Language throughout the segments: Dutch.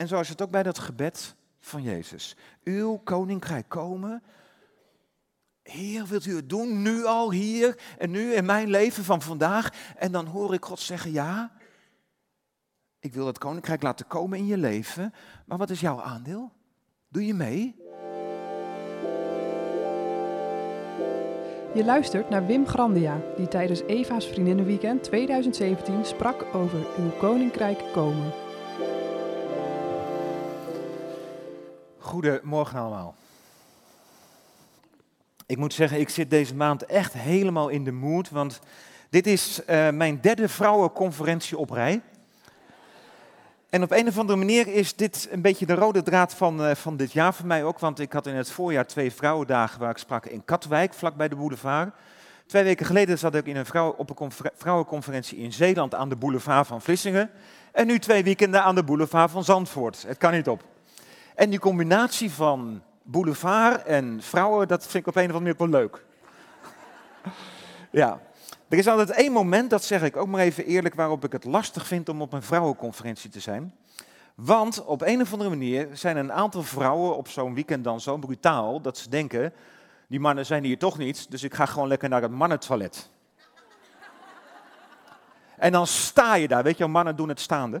En zo is het ook bij dat gebed van Jezus. Uw koninkrijk komen. Heer, wilt u het doen nu al hier en nu in mijn leven van vandaag? En dan hoor ik God zeggen, ja, ik wil het koninkrijk laten komen in je leven, maar wat is jouw aandeel? Doe je mee? Je luistert naar Wim Grandia, die tijdens Eva's Vriendinnenweekend 2017 sprak over uw koninkrijk komen. Goedemorgen allemaal. Ik moet zeggen, ik zit deze maand echt helemaal in de mood, want dit is uh, mijn derde vrouwenconferentie op rij. En op een of andere manier is dit een beetje de rode draad van, uh, van dit jaar voor mij ook. Want ik had in het voorjaar twee vrouwendagen waar ik sprak in Katwijk, vlakbij de boulevard. Twee weken geleden zat ik in een vrouw, op een vrouwenconferentie in Zeeland aan de boulevard van Vlissingen. En nu twee weekenden aan de boulevard van Zandvoort. Het kan niet op. En die combinatie van boulevard en vrouwen, dat vind ik op een of andere manier wel leuk. ja, er is altijd één moment, dat zeg ik ook maar even eerlijk, waarop ik het lastig vind om op een vrouwenconferentie te zijn. Want op een of andere manier zijn een aantal vrouwen op zo'n weekend dan zo brutaal dat ze denken, die mannen zijn hier toch niet, dus ik ga gewoon lekker naar het mannentoilet. en dan sta je daar, weet je, mannen doen het staande.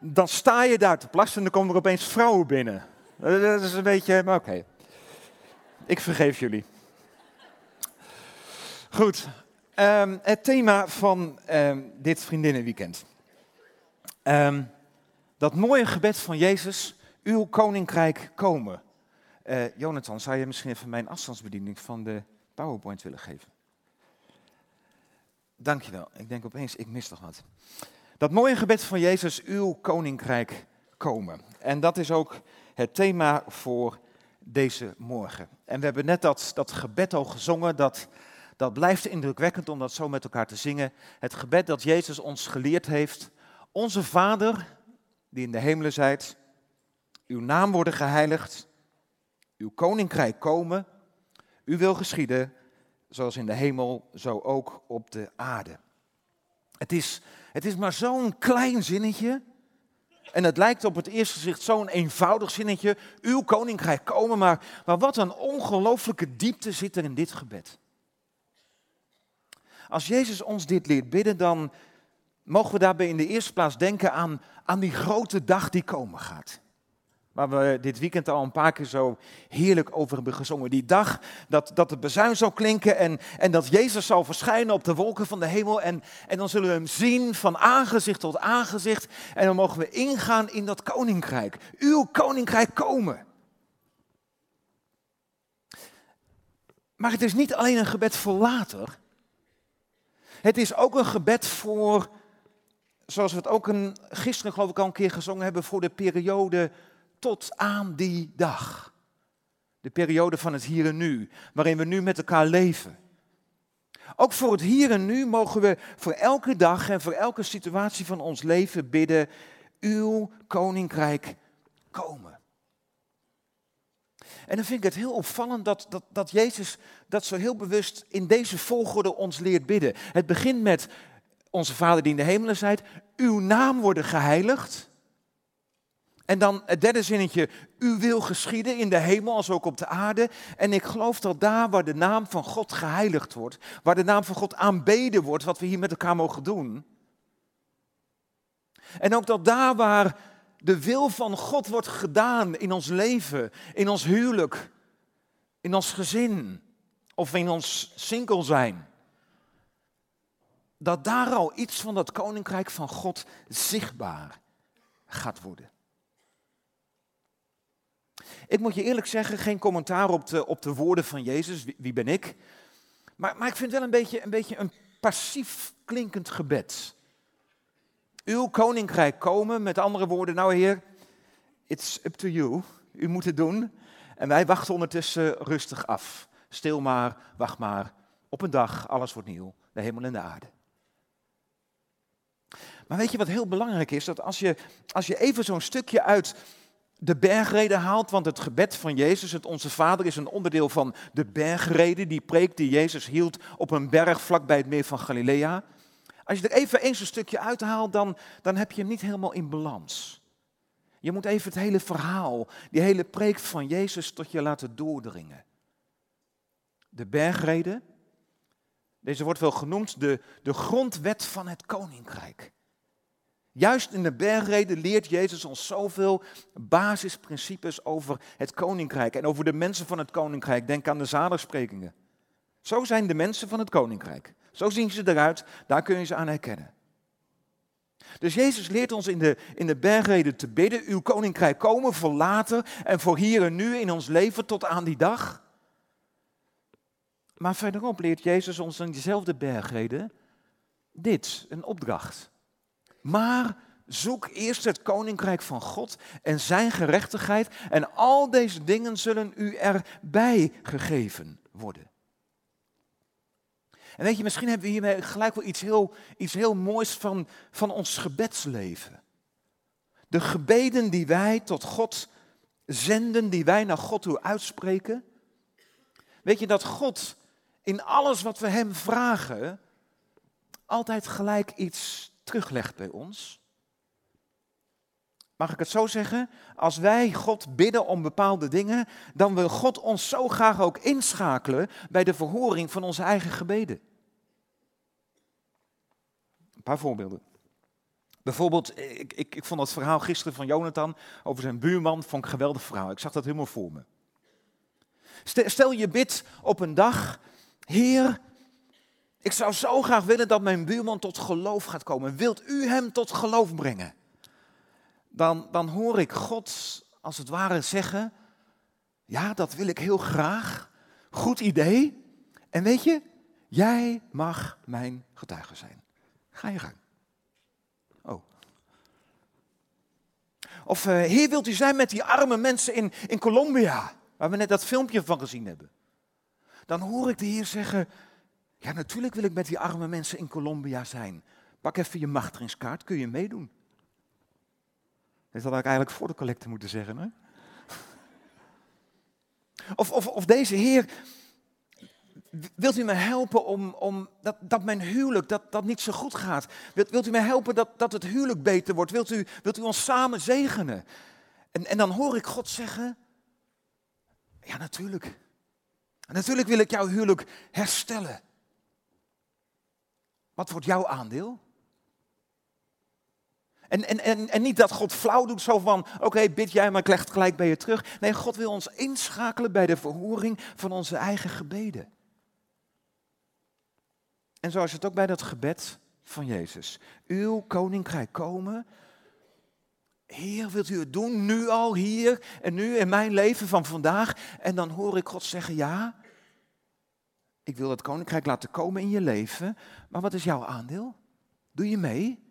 Dan sta je daar te plassen en dan komen er opeens vrouwen binnen. Dat is een beetje, maar oké. Ik vergeef jullie. Goed, Um, het thema van um, dit vriendinnenweekend. Um, dat mooie gebed van Jezus, uw koninkrijk komen. Uh, Jonathan, zou je misschien even mijn afstandsbediening van de PowerPoint willen geven? Dankjewel. Ik denk opeens, ik mis toch wat. Dat mooie gebed van Jezus, uw koninkrijk komen. En dat is ook het thema voor deze morgen. En we hebben net dat, dat gebed al gezongen, dat dat blijft indrukwekkend om dat zo met elkaar te zingen. Het gebed dat Jezus ons geleerd heeft. Onze Vader, die in de hemelen zijt, uw naam worden geheiligd, uw koninkrijk komen, u wil geschieden, zoals in de hemel, zo ook op de aarde. Het is, het is maar zo'n klein zinnetje. En het lijkt op het eerste gezicht zo'n eenvoudig zinnetje. Uw koninkrijk komen, maar, maar wat een ongelooflijke diepte zit er in dit gebed. Als Jezus ons dit leert bidden, dan mogen we daarbij in de eerste plaats denken aan, aan die grote dag die komen gaat. Waar we dit weekend al een paar keer zo heerlijk over hebben gezongen. Die dag dat, dat het bezuin zal klinken en, en dat Jezus zal verschijnen op de wolken van de hemel. En, en dan zullen we hem zien van aangezicht tot aangezicht. En dan mogen we ingaan in dat koninkrijk. Uw koninkrijk komen. Maar het is niet alleen een gebed voor later. Het is ook een gebed voor, zoals we het ook een, gisteren geloof ik al een keer gezongen hebben, voor de periode tot aan die dag. De periode van het hier en nu, waarin we nu met elkaar leven. Ook voor het hier en nu mogen we voor elke dag en voor elke situatie van ons leven bidden, uw koninkrijk komen. En dan vind ik het heel opvallend dat, dat, dat Jezus dat zo heel bewust in deze volgorde ons leert bidden. Het begint met onze Vader die in de hemelen zijt, uw naam worden geheiligd. En dan het derde zinnetje, u wil geschieden in de hemel als ook op de aarde. En ik geloof dat daar waar de naam van God geheiligd wordt, waar de naam van God aanbeden wordt, wat we hier met elkaar mogen doen. En ook dat daar waar de wil van God wordt gedaan in ons leven, in ons huwelijk, in ons gezin of in ons single zijn. Dat daar al iets van dat koninkrijk van God zichtbaar gaat worden. Ik moet je eerlijk zeggen, geen commentaar op de, op de woorden van Jezus, wie, ben ik? Maar, maar ik vind wel een beetje, een beetje een passief klinkend gebed uw koninkrijk komen. Met andere woorden, nou heer, it's up to you. U moet het doen. En wij wachten ondertussen rustig af. Stil maar, wacht maar. Op een dag, alles wordt nieuw. De hemel en de aarde. Maar weet je wat heel belangrijk is? Dat als je, als je even zo'n stukje uit de bergreden haalt, want het gebed van Jezus, het Onze Vader, is een onderdeel van de bergreden, die preek die Jezus hield op een berg vlakbij het meer van Galilea. Als je er even eens een stukje uithaalt, dan, dan heb je hem niet helemaal in balans. Je moet even het hele verhaal, die hele preek van Jezus tot je laten doordringen. De bergreden, deze wordt wel genoemd de, de grondwet van het koninkrijk. Juist in de bergreden leert Jezus ons zoveel basisprincipes over het koninkrijk en over de mensen van het koninkrijk. Denk aan de zaligsprekingen. Zo zijn de mensen van het koninkrijk. Zo zien ze eruit, daar kun je ze aan herkennen. Dus Jezus leert ons in de, in de bergreden te bidden, uw koninkrijk komen voor later en voor hier en nu in ons leven tot aan die dag. Maar verderop leert Jezus ons in diezelfde bergreden dit, een opdracht. Maar zoek eerst het koninkrijk van God en zijn gerechtigheid en al deze dingen zullen u erbij gegeven worden. En weet je, misschien hebben we hiermee gelijk wel iets heel, iets heel moois van, van ons gebedsleven. De gebeden die wij tot God zenden, die wij naar God toe uitspreken. Weet je dat God in alles wat we Hem vragen, altijd gelijk iets teruglegt bij ons? Mag ik het zo zeggen? Als wij God bidden om bepaalde dingen, dan wil God ons zo graag ook inschakelen bij de verhoring van onze eigen gebeden. Een paar voorbeelden. Bijvoorbeeld, ik, ik, ik vond dat verhaal gisteren van Jonathan over zijn buurman, vond ik een geweldig verhaal. Ik zag dat helemaal voor me. Stel je bid op een dag, Heer, ik zou zo graag willen dat mijn buurman tot geloof gaat komen. Wilt u hem tot geloof brengen? Dan, dan hoor ik God als het ware zeggen, ja, dat wil ik heel graag. Goed idee. En weet je, jij mag mijn getuige zijn. Ga je gang. Oh. Of, uh, heer, wilt u zijn met die arme mensen in, in Colombia, waar we net dat filmpje van gezien hebben? Dan hoor ik de Heer zeggen, ja, natuurlijk wil ik met die arme mensen in Colombia zijn. Pak even je machtigingskaart, kun je meedoen. Dat had ik eigenlijk voor de collecte moeten zeggen. Hè? Of, of, of deze Heer, wilt u me helpen om, om dat, dat mijn huwelijk, dat, dat niet zo goed gaat? Wilt, u me helpen dat, dat het huwelijk beter wordt? Wilt u, wilt u ons samen zegenen? En, en dan hoor ik God zeggen, ja natuurlijk. Natuurlijk wil ik jouw huwelijk herstellen. Wat wordt jouw aandeel? En, en, en, en niet dat God flauw doet, zo van, oké, bid jij, maar ik leg het gelijk bij je terug. Nee, God wil ons inschakelen bij de verhoring van onze eigen gebeden. En zo is het ook bij dat gebed van Jezus. Uw koninkrijk komen. Heer, wilt u het doen nu al, hier en nu in mijn leven van vandaag? En dan hoor ik God zeggen, ja, ik wil het koninkrijk laten komen in je leven, maar wat is jouw aandeel? Doe je mee?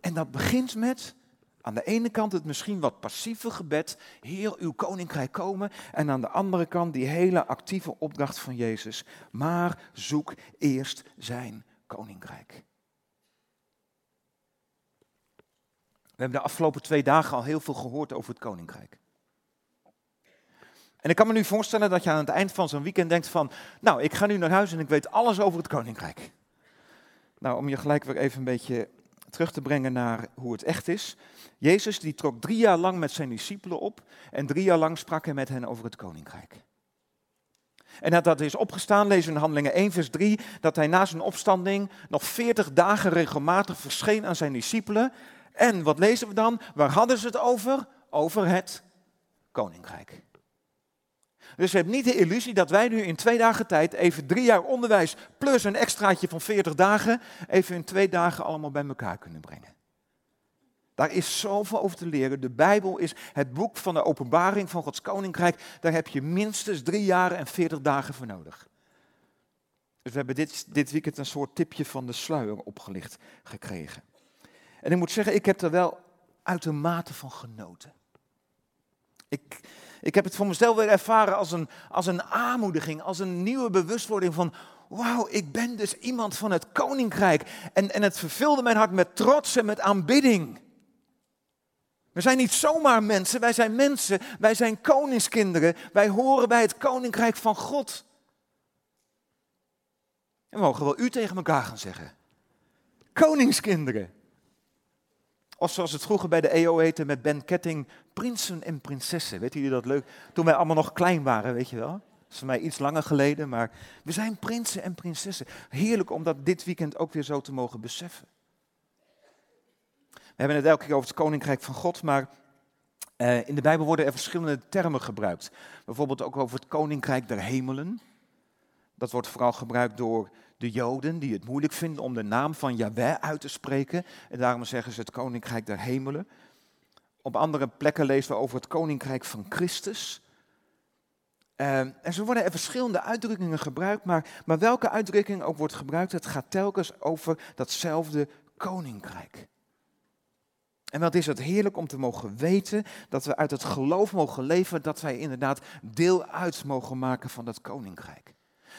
En dat begint met, aan de ene kant het misschien wat passieve gebed, Heer, uw koninkrijk komen. En aan de andere kant die hele actieve opdracht van Jezus, maar zoek eerst zijn koninkrijk. We hebben de afgelopen twee dagen al heel veel gehoord over het koninkrijk. En ik kan me nu voorstellen dat je aan het eind van zo'n weekend denkt van, nou, ik ga nu naar huis en ik weet alles over het koninkrijk. Nou, om je gelijk weer even een beetje terug te brengen naar hoe het echt is. Jezus die trok drie jaar lang met zijn discipelen op en drie jaar lang sprak hij met hen over het koninkrijk. En dat dat is opgestaan, lezen we in Handelingen 1, vers 3, dat hij na zijn opstanding nog 40 dagen regelmatig verscheen aan zijn discipelen. En wat lezen we dan? Waar hadden ze het over? Over het koninkrijk. Dus je hebt niet de illusie dat wij nu in twee dagen tijd even drie jaar onderwijs plus een extraatje van 40 dagen even in twee dagen allemaal bij elkaar kunnen brengen. Daar is zoveel over te leren. De Bijbel is het boek van de openbaring van Gods koninkrijk. Daar heb je minstens drie jaar en 40 dagen voor nodig. Dus we hebben dit, dit weekend een soort tipje van de sluier opgelicht gekregen. En ik moet zeggen, ik heb er wel uitermate van genoten. Ik, ik heb het voor mezelf weer ervaren als een, als een aanmoediging, als een nieuwe bewustwording van, wauw, ik ben dus iemand van het koninkrijk. En, en het vervulde mijn hart met trots en met aanbidding. We zijn niet zomaar mensen, wij zijn mensen, wij zijn koningskinderen, wij horen bij het koninkrijk van God. En we mogen wel u tegen elkaar gaan zeggen. Koningskinderen. Of zoals het vroeger bij de EO heette met Ben Ketting, prinsen en prinsessen. Weet jullie dat leuk? Toen wij allemaal nog klein waren, weet je wel? Dat is voor mij iets langer geleden, maar we zijn prinsen en prinsessen. Heerlijk om dat dit weekend ook weer zo te mogen beseffen. We hebben het elke keer over het koninkrijk van God, maar uh, in de Bijbel worden er verschillende termen gebruikt. Bijvoorbeeld ook over het koninkrijk der hemelen. Dat wordt vooral gebruikt door de Joden die het moeilijk vinden om de naam van Yahweh uit te spreken. En daarom zeggen ze het koninkrijk der hemelen. Op andere plekken lezen we over het koninkrijk van Christus. Uh, en zo worden er verschillende uitdrukkingen gebruikt, maar, maar welke uitdrukking ook wordt gebruikt, het gaat telkens over datzelfde koninkrijk. En wat is het heerlijk om te mogen weten dat we uit het geloof mogen leven, dat wij inderdaad deel uit mogen maken van dat koninkrijk.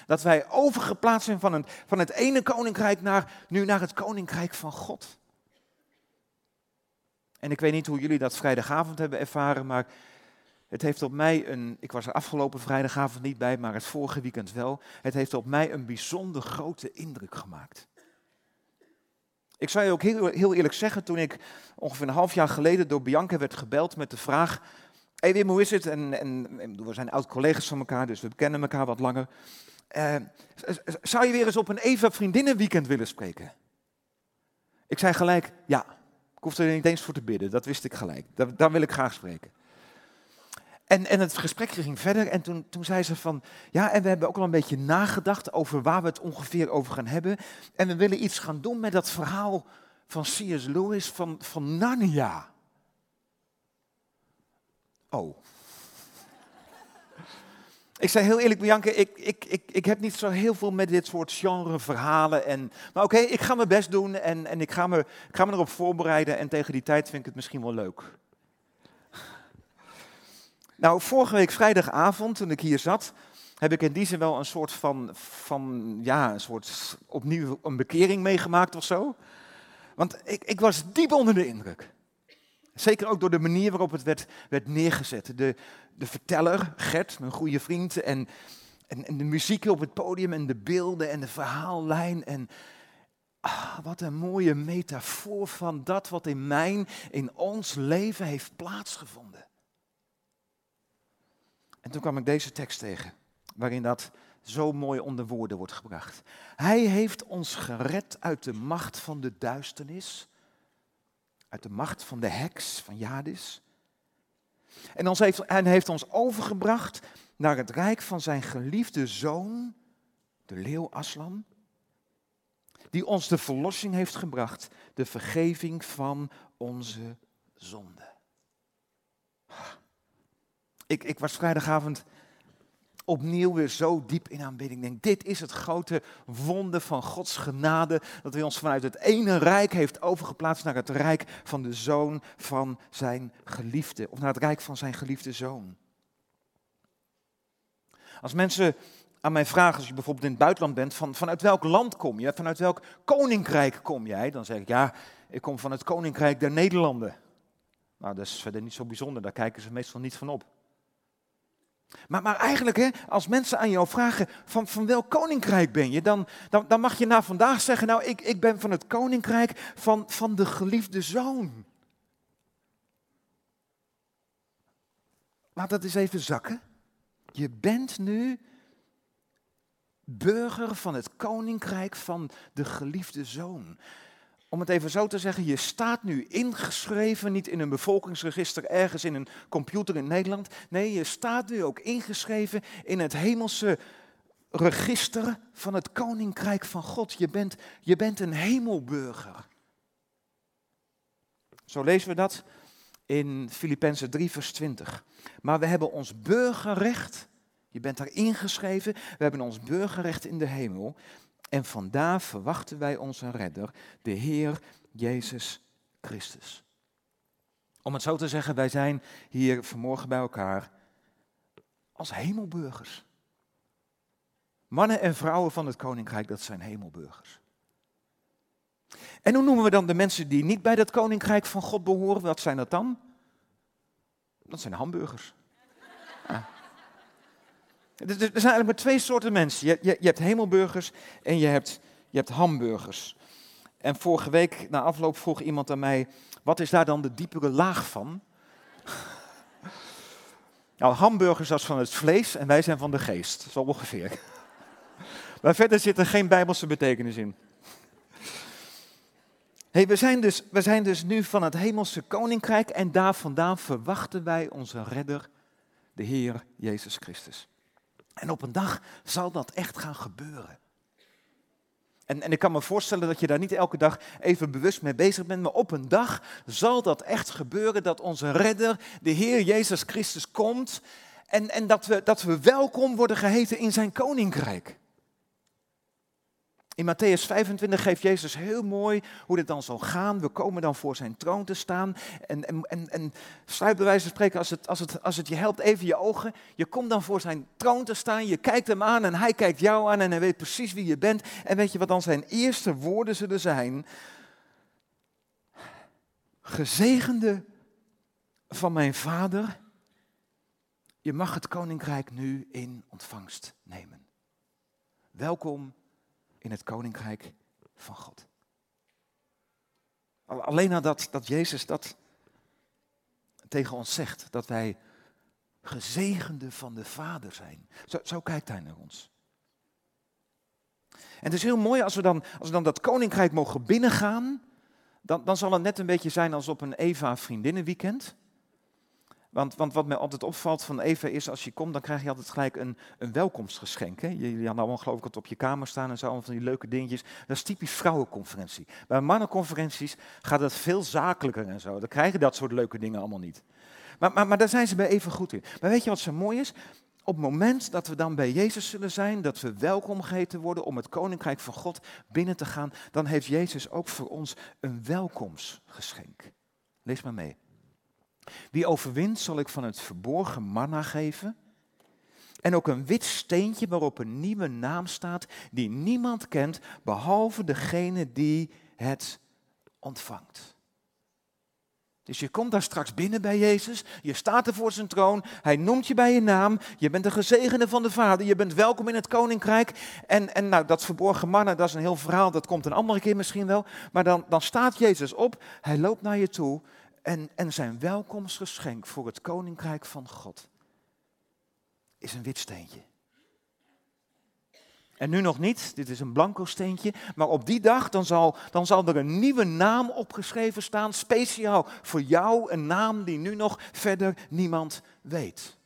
Dat wij overgeplaatst zijn van, een, van het ene koninkrijk naar, nu naar het koninkrijk van God. En ik weet niet hoe jullie dat vrijdagavond hebben ervaren, maar het heeft op mij een, ik was er afgelopen vrijdagavond niet bij, maar het vorige weekend wel. Het heeft op mij een bijzonder grote indruk gemaakt. Ik zou je ook heel, heel eerlijk zeggen, toen ik ongeveer een half jaar geleden door Bianca werd gebeld met de vraag: Hé Wim, hoe is het? En, en, we zijn oud-collega's van elkaar, dus we kennen elkaar wat langer. Uh, zou je weer eens op een Eva Vriendinnenweekend willen spreken? Ik zei gelijk, ja. Ik hoefde er niet eens voor te bidden, dat wist ik gelijk. Daar, daar wil ik graag spreken. En, en het gesprek ging verder en toen, toen zei ze van, ja, en we hebben ook al een beetje nagedacht over waar we het ongeveer over gaan hebben. En we willen iets gaan doen met dat verhaal van C.S. Lewis van, van Narnia. Oh. Ik zei heel eerlijk, Bianca, ik, ik, ik, ik heb niet zo heel veel met dit soort genre verhalen. En, maar oké, ik ga mijn best doen en, en ik, ga me, ik ga me erop voorbereiden en tegen die tijd vind ik het misschien wel leuk. Nou, vorige week vrijdagavond, toen ik hier zat, heb ik in die zin wel een soort van, van ja, een soort opnieuw een bekering meegemaakt of zo. Want ik, ik was diep onder de indruk. Zeker ook door de manier waarop het werd, werd neergezet. De, de verteller, Gert, mijn goede vriend, en, en, en, de muziek op het podium en de beelden en de verhaallijn. En ah, wat een mooie metafoor van dat wat in mijn, in ons leven heeft plaatsgevonden. En toen kwam ik deze tekst tegen, waarin dat zo mooi onder woorden wordt gebracht. Hij heeft ons gered uit de macht van de duisternis, uit de macht van de heks, van Jadis. En, ons heeft, en heeft ons overgebracht naar het rijk van zijn geliefde zoon, de leeuw Aslan, die ons de verlossing heeft gebracht, de vergeving van onze zonde. Ik, ik was vrijdagavond opnieuw weer zo diep in aanbidding. Denk, dit is het grote wonder van Gods genade. Dat hij ons vanuit het ene rijk heeft overgeplaatst naar het rijk van de zoon van zijn geliefde. Of naar het rijk van zijn geliefde zoon. Als mensen aan mij vragen, als je bijvoorbeeld in het buitenland bent, van, vanuit welk land kom je? Vanuit welk koninkrijk kom jij? Dan zeg ik, ja, ik kom van het koninkrijk der Nederlanden. Nou, dat is verder niet zo bijzonder, daar kijken ze meestal niet van op. Maar, maar eigenlijk, hè, als mensen aan jou vragen van, van welk koninkrijk ben je, dan, dan, dan mag je na vandaag zeggen, nou ik, ik ben van het koninkrijk van, van de geliefde zoon. Laat dat eens even zakken. Je bent nu burger van het koninkrijk van de geliefde zoon om het even zo te zeggen, je staat nu ingeschreven, niet in een bevolkingsregister ergens in een computer in Nederland. Nee, je staat nu ook ingeschreven in het hemelse register van het koninkrijk van God. Je bent, je bent een hemelburger. Zo lezen we dat in Filippenzen 3, vers 20. Maar we hebben ons burgerrecht, je bent daar ingeschreven, we hebben ons burgerrecht in de hemel. En vandaar verwachten wij onze redder, de Heer Jezus Christus. Om het zo te zeggen, wij zijn hier vanmorgen bij elkaar als hemelburgers. Mannen en vrouwen van het koninkrijk, dat zijn hemelburgers. En hoe noemen we dan de mensen die niet bij dat koninkrijk van God behoren? Wat zijn dat dan? Dat zijn hamburgers. Ja. Er zijn eigenlijk maar twee soorten mensen. Je, je, je hebt hemelburgers en je hebt, je hebt hamburgers. En vorige week na afloop vroeg iemand aan mij, wat is daar dan de diepere laag van? nou, hamburgers als van het vlees en wij zijn van de geest, zo ongeveer. maar verder zit er geen bijbelse betekenis in. We, zijn dus, we zijn dus nu van het hemelse koninkrijk en daar vandaan verwachten wij onze redder, de Heer Jezus Christus. En op een dag zal dat echt gaan gebeuren. En, en ik kan me voorstellen dat je daar niet elke dag even bewust mee bezig bent, maar op een dag zal dat echt gebeuren dat onze redder, de Heer Jezus Christus, komt en, en dat, we, dat we welkom worden geheten in zijn koninkrijk. In Matthäus 25 geeft Jezus heel mooi hoe dit dan zal gaan. We komen dan voor zijn troon te staan. En, en, en, sluit bij wijze van spreken, als het, als, het, als het je helpt, even je ogen. Je komt dan voor zijn troon te staan. Je kijkt hem aan en hij kijkt jou aan en hij weet precies wie je bent. En weet je wat dan zijn eerste woorden zullen zijn? Gezegende van mijn vader, je mag het koninkrijk nu in ontvangst nemen. Welkom in het koninkrijk van God. Alleen nadat dat Jezus dat tegen ons zegt, dat wij gezegende van de Vader zijn. Zo, zo kijkt hij naar ons. En het is heel mooi als we dan, als we dan dat koninkrijk mogen binnengaan, dan, dan zal het net een beetje zijn als op een Eva-vriendinnenweekend. Want, want, wat mij altijd opvalt van Eva is, als je komt, dan krijg je altijd gelijk een, een welkomstgeschenk. Jullie hadden allemaal geloof ik het op je kamer staan en zo, allemaal van die leuke dingetjes. Dat is typisch vrouwenconferentie. Bij mannenconferenties gaat het veel zakelijker en zo. Dan krijg je dat soort leuke dingen allemaal niet. Maar, maar, maar daar zijn ze bij even goed in. Maar weet je wat zo mooi is? Op het moment dat we dan bij Jezus zullen zijn, dat we welkom geheten worden om het koninkrijk van God binnen te gaan, dan heeft Jezus ook voor ons een welkomstgeschenk. Lees maar mee. Wie overwint zal ik van het verborgen manna geven. En ook een wit steentje waarop een nieuwe naam staat die niemand kent behalve degene die het ontvangt. Dus je komt daar straks binnen bij Jezus, je staat er voor zijn troon, hij noemt je bij je naam, je bent de gezegende van de Vader, je bent welkom in het koninkrijk. En, en nou, dat verborgen mannen, dat is een heel verhaal, dat komt een andere keer misschien wel. Maar dan, dan staat Jezus op, hij loopt naar je toe en, en zijn welkomstgeschenk voor het koninkrijk van God is een wit steentje. En nu nog niet, dit is een blanco steentje, maar op die dag dan zal, dan zal er een nieuwe naam opgeschreven staan, speciaal voor jou, een naam die nu nog verder niemand weet.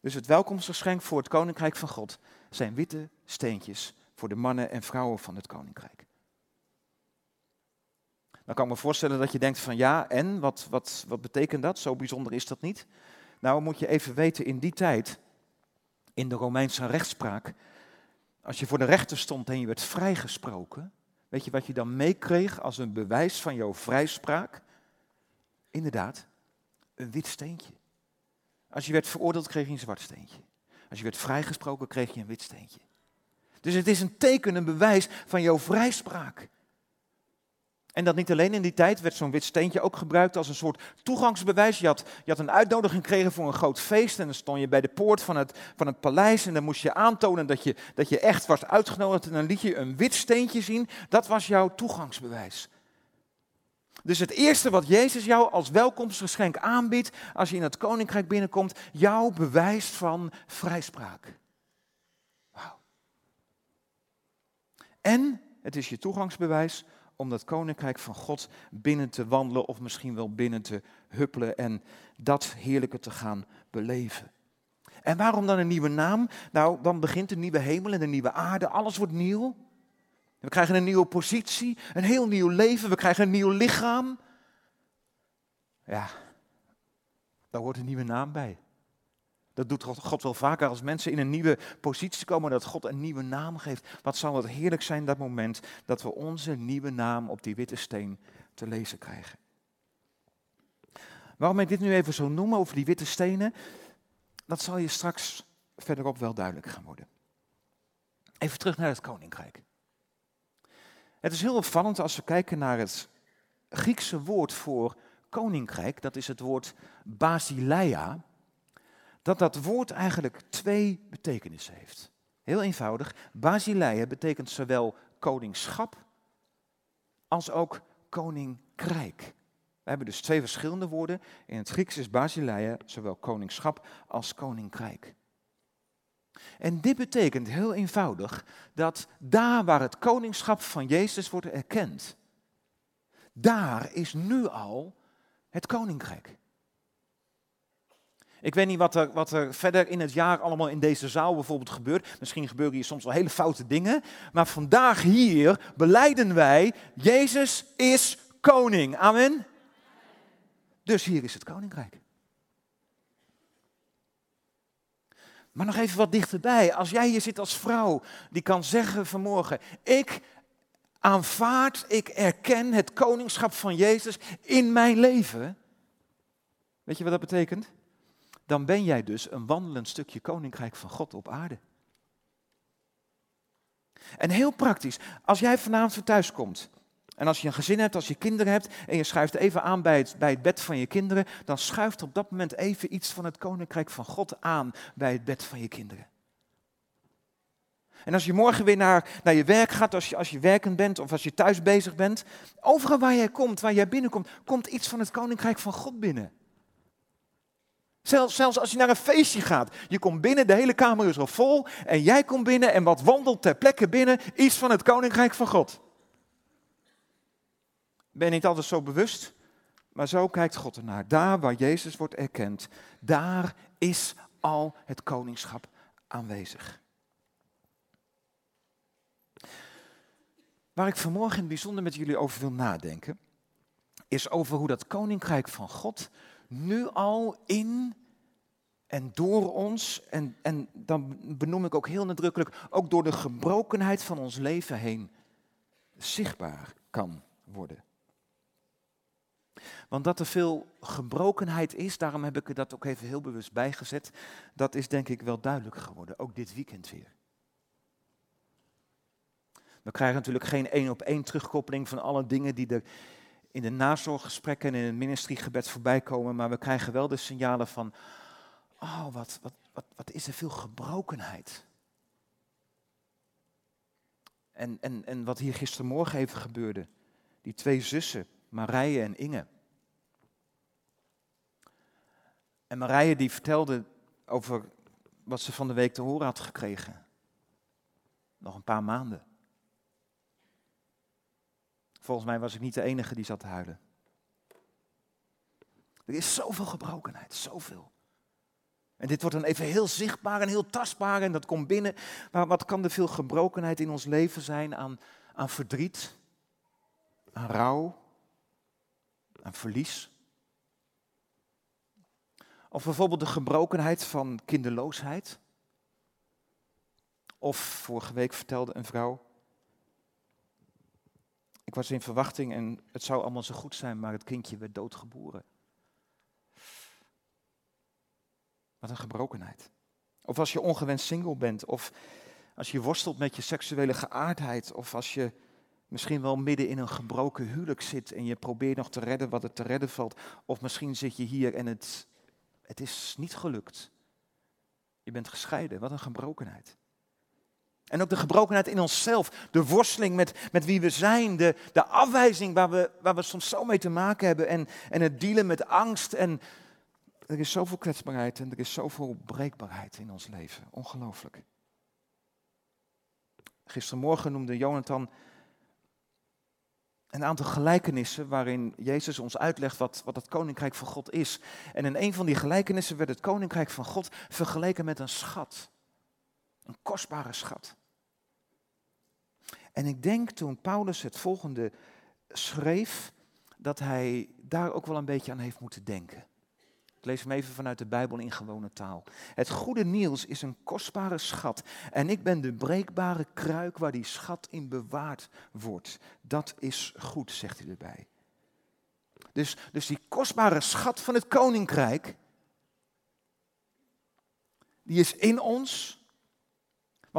Dus het welkomstgeschenk voor het koninkrijk van God zijn witte steentjes voor de mannen en vrouwen van het koninkrijk. Dan kan ik me voorstellen dat je denkt van ja, en wat, wat, wat betekent dat? Zo bijzonder is dat niet. Nou moet je even weten, in die tijd, in de Romeinse rechtspraak, als je voor de rechter stond en je werd vrijgesproken, weet je wat je dan meekreeg als een bewijs van jouw vrijspraak? Inderdaad, een wit steentje. Als je werd veroordeeld, kreeg je een zwart steentje. Als je werd vrijgesproken, kreeg je een wit steentje. Dus het is een teken, een bewijs van jouw vrijspraak. En dat niet alleen in die tijd werd zo'n wit steentje ook gebruikt als een soort toegangsbewijs. Je had, je had een uitnodiging gekregen voor een groot feest en dan stond je bij de poort van het, van het paleis en dan moest je aantonen dat je, dat je echt was uitgenodigd en dan liet je een wit steentje zien. Dat was jouw toegangsbewijs. Dus het eerste wat Jezus jou als welkomstgeschenk aanbiedt als je in het koninkrijk binnenkomt, jouw bewijs van vrijspraak. Wauw. En het is je toegangsbewijs om dat koninkrijk van God binnen te wandelen of misschien wel binnen te huppelen en dat heerlijke te gaan beleven. En waarom dan een nieuwe naam? Nou, dan begint een nieuwe hemel en een nieuwe aarde. Alles wordt nieuw. We krijgen een nieuwe positie, een heel nieuw leven. We krijgen een nieuw lichaam. Ja, daar hoort een nieuwe naam bij. Dat doet God wel vaker als mensen in een nieuwe positie komen, dat God een nieuwe naam geeft. Wat zal het heerlijk zijn dat moment dat we onze nieuwe naam op die witte steen te lezen krijgen. Waarom ik dit nu even zo noem over die witte stenen, dat zal je straks verderop wel duidelijk gaan worden. Even terug naar het koninkrijk. Het is heel opvallend als we kijken naar het Griekse woord voor koninkrijk, dat is het woord basileia dat dat woord eigenlijk twee betekenissen heeft. Heel eenvoudig, Basileia betekent zowel koningschap als ook koninkrijk. We hebben dus twee verschillende woorden. In het Grieks is basileia zowel koningschap als koninkrijk. En dit betekent heel eenvoudig dat daar waar het koningschap van Jezus wordt erkend, daar is nu al het koninkrijk. Ik weet niet wat er, wat er verder in het jaar allemaal in deze zaal bijvoorbeeld gebeurt. Misschien gebeuren hier soms wel hele foute dingen. Maar vandaag hier beleiden wij, Jezus is koning. Amen. Dus hier is het koninkrijk. Maar nog even wat dichterbij. Als jij hier zit als vrouw, die kan zeggen vanmorgen: Ik aanvaard, ik erken het koningschap van Jezus in mijn leven. Weet je wat dat betekent? Dan ben jij dus een wandelend stukje koninkrijk van God op aarde. En heel praktisch, als jij vanavond thuis komt en als je een gezin hebt, als je kinderen hebt en je schuift even aan bij het, bij het bed van je kinderen, dan schuift op dat moment even iets van het koninkrijk van God aan bij het bed van je kinderen. En als je morgen weer naar, naar je werk gaat, als je, als je werkend bent of als je thuis bezig bent, overal waar jij komt, waar jij binnenkomt, komt iets van het koninkrijk van God binnen. Zelfs, zelfs als je naar een feestje gaat, je komt binnen, de hele kamer is al vol en jij komt binnen en wat wandelt ter plekke binnen, iets van het koninkrijk van God. Ben niet altijd zo bewust, maar zo kijkt God ernaar. Daar waar Jezus wordt erkend, daar is al het koningschap aanwezig. Waar ik vanmorgen bijzonder met jullie over wil nadenken, is over hoe dat koninkrijk van God nu al in en door ons, en, en dan benoem ik ook heel nadrukkelijk, ook door de gebrokenheid van ons leven heen zichtbaar kan worden. Want dat er veel gebrokenheid is, daarom heb ik er dat ook even heel bewust bijgezet, dat is denk ik wel duidelijk geworden, ook dit weekend weer. We krijgen natuurlijk geen één op één terugkoppeling van alle dingen die er in de nazorggesprekken en in het ministeriegebed voorbij komen, maar we krijgen wel de signalen van, oh wat, wat, wat, wat is er veel gebrokenheid. En, en, en wat hier gistermorgen even gebeurde, die twee zussen, Marije en Inge. En Marije die vertelde over wat ze van de week te horen had gekregen. Nog een paar maanden. Volgens mij was ik niet de enige die zat te huilen. Er is zoveel gebrokenheid, zoveel. En dit wordt dan even heel zichtbaar en heel tastbaar en dat komt binnen. Maar wat kan er veel gebrokenheid in ons leven zijn aan, aan verdriet, aan rouw, aan verlies? Of bijvoorbeeld de gebrokenheid van kinderloosheid. Of vorige week vertelde een vrouw ik was in verwachting en het zou allemaal zo goed zijn, maar het kindje werd doodgeboren. Wat een gebrokenheid. Of als je ongewenst single bent, of als je worstelt met je seksuele geaardheid, of als je misschien wel midden in een gebroken huwelijk zit en je probeert nog te redden wat er te redden valt, of misschien zit je hier en het, het is niet gelukt. Je bent gescheiden, wat een gebrokenheid. En ook de gebrokenheid in onszelf, de worsteling met, met wie we zijn, de, de afwijzing waar we, waar we soms zo mee te maken hebben en, en het dealen met angst. En er is zoveel kwetsbaarheid en er is zoveel breekbaarheid in ons leven. Ongelooflijk. Gistermorgen noemde Jonathan een aantal gelijkenissen waarin Jezus ons uitlegt wat, wat het koninkrijk van God is. En in een van die gelijkenissen werd het koninkrijk van God vergeleken met een schat. Een kostbare schat. En ik denk toen Paulus het volgende schreef, dat hij daar ook wel een beetje aan heeft moeten denken. Ik lees hem even vanuit de Bijbel in gewone taal. Het goede nieuws is een kostbare schat. En ik ben de breekbare kruik waar die schat in bewaard wordt. Dat is goed, zegt hij erbij. Dus, dus die kostbare schat van het koninkrijk, die is in ons.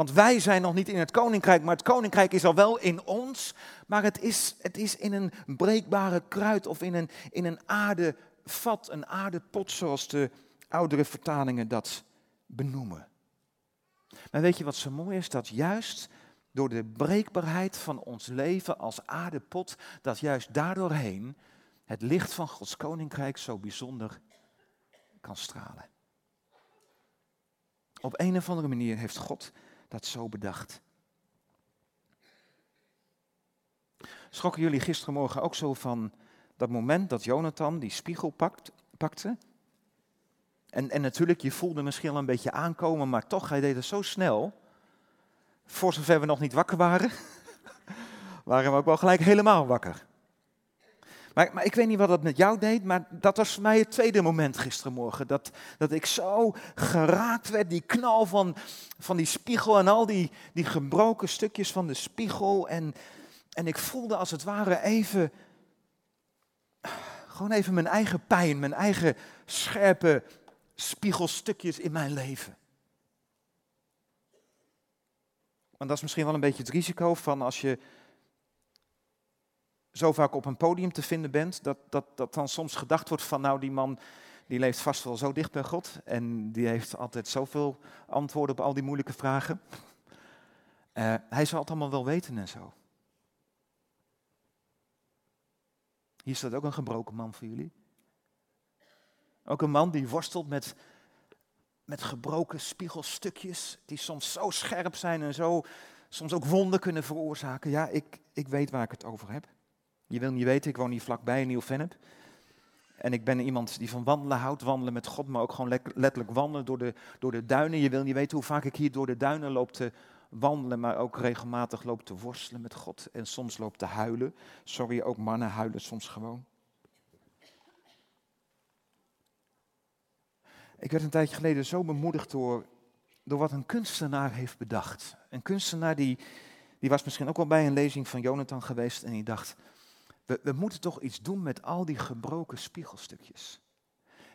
Want wij zijn nog niet in het koninkrijk, maar het koninkrijk is al wel in ons. Maar het is, het is in een breekbare kruid of in een, in een aardevat, een aardepot, zoals de oudere vertalingen dat benoemen. Maar weet je wat zo mooi is? Dat juist door de breekbaarheid van ons leven als aardepot, dat juist daardoorheen het licht van Gods koninkrijk zo bijzonder kan stralen. Op een of andere manier heeft God dat zo bedacht. Schrokken jullie gistermorgen ook zo van dat moment dat Jonathan die spiegel pakt, pakte? En, en natuurlijk, je voelde misschien al een beetje aankomen, maar toch, hij deed het zo snel. Voor zover we nog niet wakker waren, waren we ook wel gelijk helemaal wakker. Maar, maar, ik weet niet wat dat met jou deed, maar dat was voor mij het tweede moment gistermorgen. Dat, dat ik zo geraakt werd, die knal van, van die spiegel en al die, die gebroken stukjes van de spiegel. En, en ik voelde als het ware even, gewoon even mijn eigen pijn, mijn eigen scherpe spiegelstukjes in mijn leven. Want dat is misschien wel een beetje het risico van als je zo vaak op een podium te vinden bent, dat, dat, dat dan soms gedacht wordt van nou die man die leeft vast wel zo dicht bij God en die heeft altijd zoveel antwoorden op al die moeilijke vragen. Uh, hij zal het allemaal wel weten en zo. Hier staat ook een gebroken man voor jullie. Ook een man die worstelt met, met gebroken spiegelstukjes, die soms zo scherp zijn en zo, soms ook wonden kunnen veroorzaken. Ja, ik, ik weet waar ik het over heb. Je wil niet weten, ik woon hier vlakbij in Nieuw-Vennep. En ik ben iemand die van wandelen houdt, wandelen met God, maar ook gewoon letterlijk wandelen door de, door de duinen. Je wil niet weten hoe vaak ik hier door de duinen loop te wandelen, maar ook regelmatig loop te worstelen met God. En soms loop te huilen. Sorry, ook mannen huilen soms gewoon. Ik werd een tijdje geleden zo bemoedigd door, door wat een kunstenaar heeft bedacht. Een kunstenaar die, die was misschien ook wel bij een lezing van Jonathan geweest en die dacht, we, moeten toch iets doen met al die gebroken spiegelstukjes.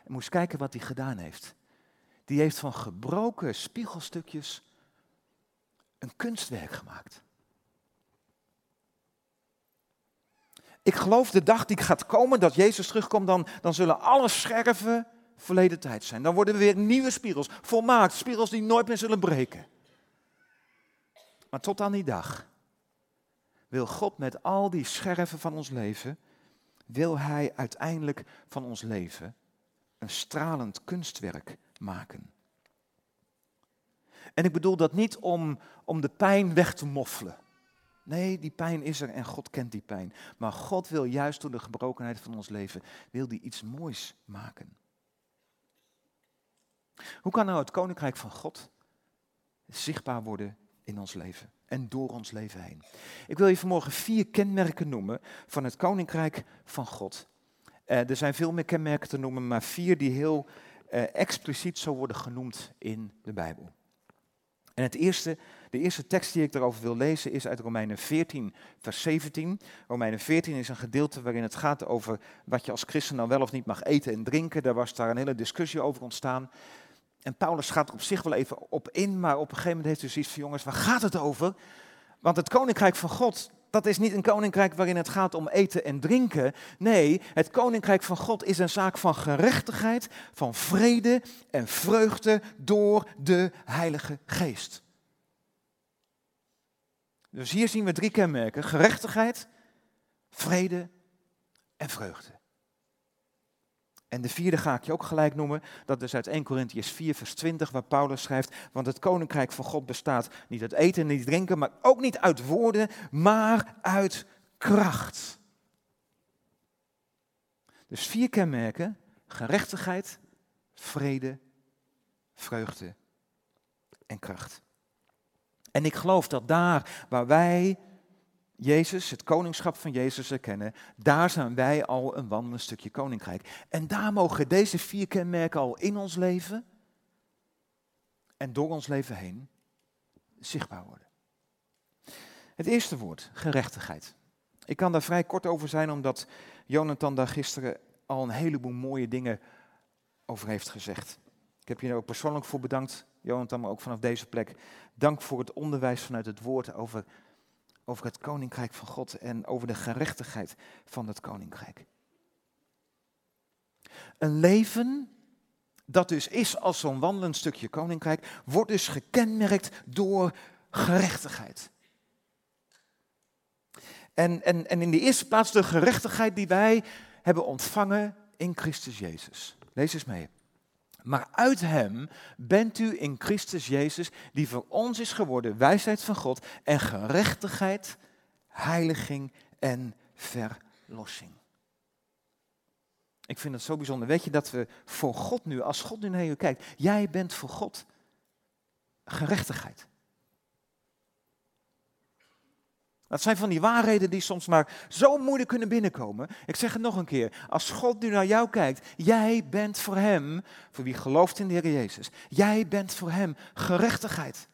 En moest kijken wat hij gedaan heeft. Die heeft van gebroken spiegelstukjes een kunstwerk gemaakt. Ik geloof de dag die gaat komen dat Jezus terugkomt, dan, dan zullen alle scherven verleden tijd zijn. Dan worden we weer nieuwe spiegels, volmaakt, spiegels die nooit meer zullen breken. Maar tot aan die dag wil God met al die scherven van ons leven, wil Hij uiteindelijk van ons leven een stralend kunstwerk maken. En ik bedoel dat niet om, om de pijn weg te moffelen. Nee, die pijn is er en God kent die pijn. Maar God wil juist door de gebrokenheid van ons leven, wil die iets moois maken. Hoe kan nou het koninkrijk van God zichtbaar worden in ons leven en door ons leven heen? Ik wil je vanmorgen vier kenmerken noemen van het koninkrijk van God. Uh, er zijn veel meer kenmerken te noemen, maar vier die heel uh, expliciet zo worden genoemd in de Bijbel. En het eerste, de eerste tekst die ik daarover wil lezen is uit Romeinen 14, vers 17. Romeinen 14 is een gedeelte waarin het gaat over wat je als christen nou wel of niet mag eten en drinken. Daar was daar een hele discussie over ontstaan. En Paulus gaat er op zich wel even op in, maar op een gegeven moment heeft hij zoiets van, jongens, waar gaat het over? Want het koninkrijk van God, dat is niet een koninkrijk waarin het gaat om eten en drinken. Nee, het koninkrijk van God is een zaak van gerechtigheid, van vrede en vreugde door de Heilige Geest. Dus hier zien we drie kenmerken: gerechtigheid, vrede en vreugde. En de vierde ga ik je ook gelijk noemen. Dat is uit 1 Corinthians 4, vers 20, waar Paulus schrijft: Want het koninkrijk van God bestaat niet uit eten en niet drinken, maar ook niet uit woorden, maar uit kracht. Dus vier kenmerken: gerechtigheid, vrede, vreugde en kracht. En ik geloof dat daar waar wij Jezus, het koningschap van Jezus erkennen, daar zijn wij al een wandelend stukje koninkrijk. En daar mogen deze vier kenmerken al in ons leven en door ons leven heen zichtbaar worden. Het eerste woord, gerechtigheid. Ik kan daar vrij kort over zijn, omdat Jonathan daar gisteren al een heleboel mooie dingen over heeft gezegd. Ik heb je er ook persoonlijk voor bedankt, Jonathan, maar ook vanaf deze plek. Dank voor het onderwijs vanuit het woord over over het koninkrijk van God en over de gerechtigheid van het koninkrijk. Een leven dat dus is als zo'n wandelend stukje koninkrijk, wordt dus gekenmerkt door gerechtigheid. En, en, en in de eerste plaats de gerechtigheid die wij hebben ontvangen in Christus Jezus. Lees eens mee. Maar uit Hem bent u in Christus Jezus, die voor ons is geworden wijsheid van God en gerechtigheid, heiliging en verlossing. Ik vind het zo bijzonder. Weet je dat we voor God nu, als God nu naar je kijkt, jij bent voor God gerechtigheid. Dat zijn van die waarheden die soms maar zo moeilijk kunnen binnenkomen. Ik zeg het nog een keer. Als God nu naar jou kijkt, jij bent voor Hem, voor wie gelooft in de Heer Jezus, jij bent voor Hem gerechtigheid.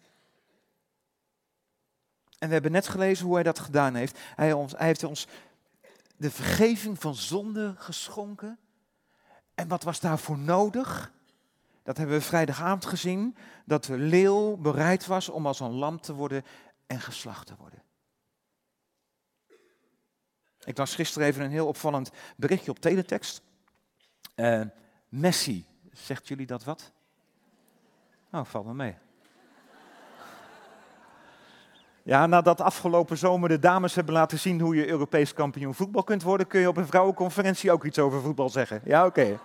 En we hebben net gelezen hoe Hij dat gedaan heeft. Hij, ons, hij heeft ons de vergeving van zonde geschonken. En wat was daarvoor nodig? Dat hebben we vrijdagavond gezien, dat de leeuw bereid was om als een lam te worden en geslacht te worden. Ik las gisteren even een heel opvallend berichtje op teletext. Uh, Messi, zegt jullie dat wat? Nou, valt me mee. Ja, nadat afgelopen zomer de dames hebben laten zien hoe je Europees kampioen voetbal kunt worden, kun je op een vrouwenconferentie ook iets over voetbal zeggen. Ja, oké.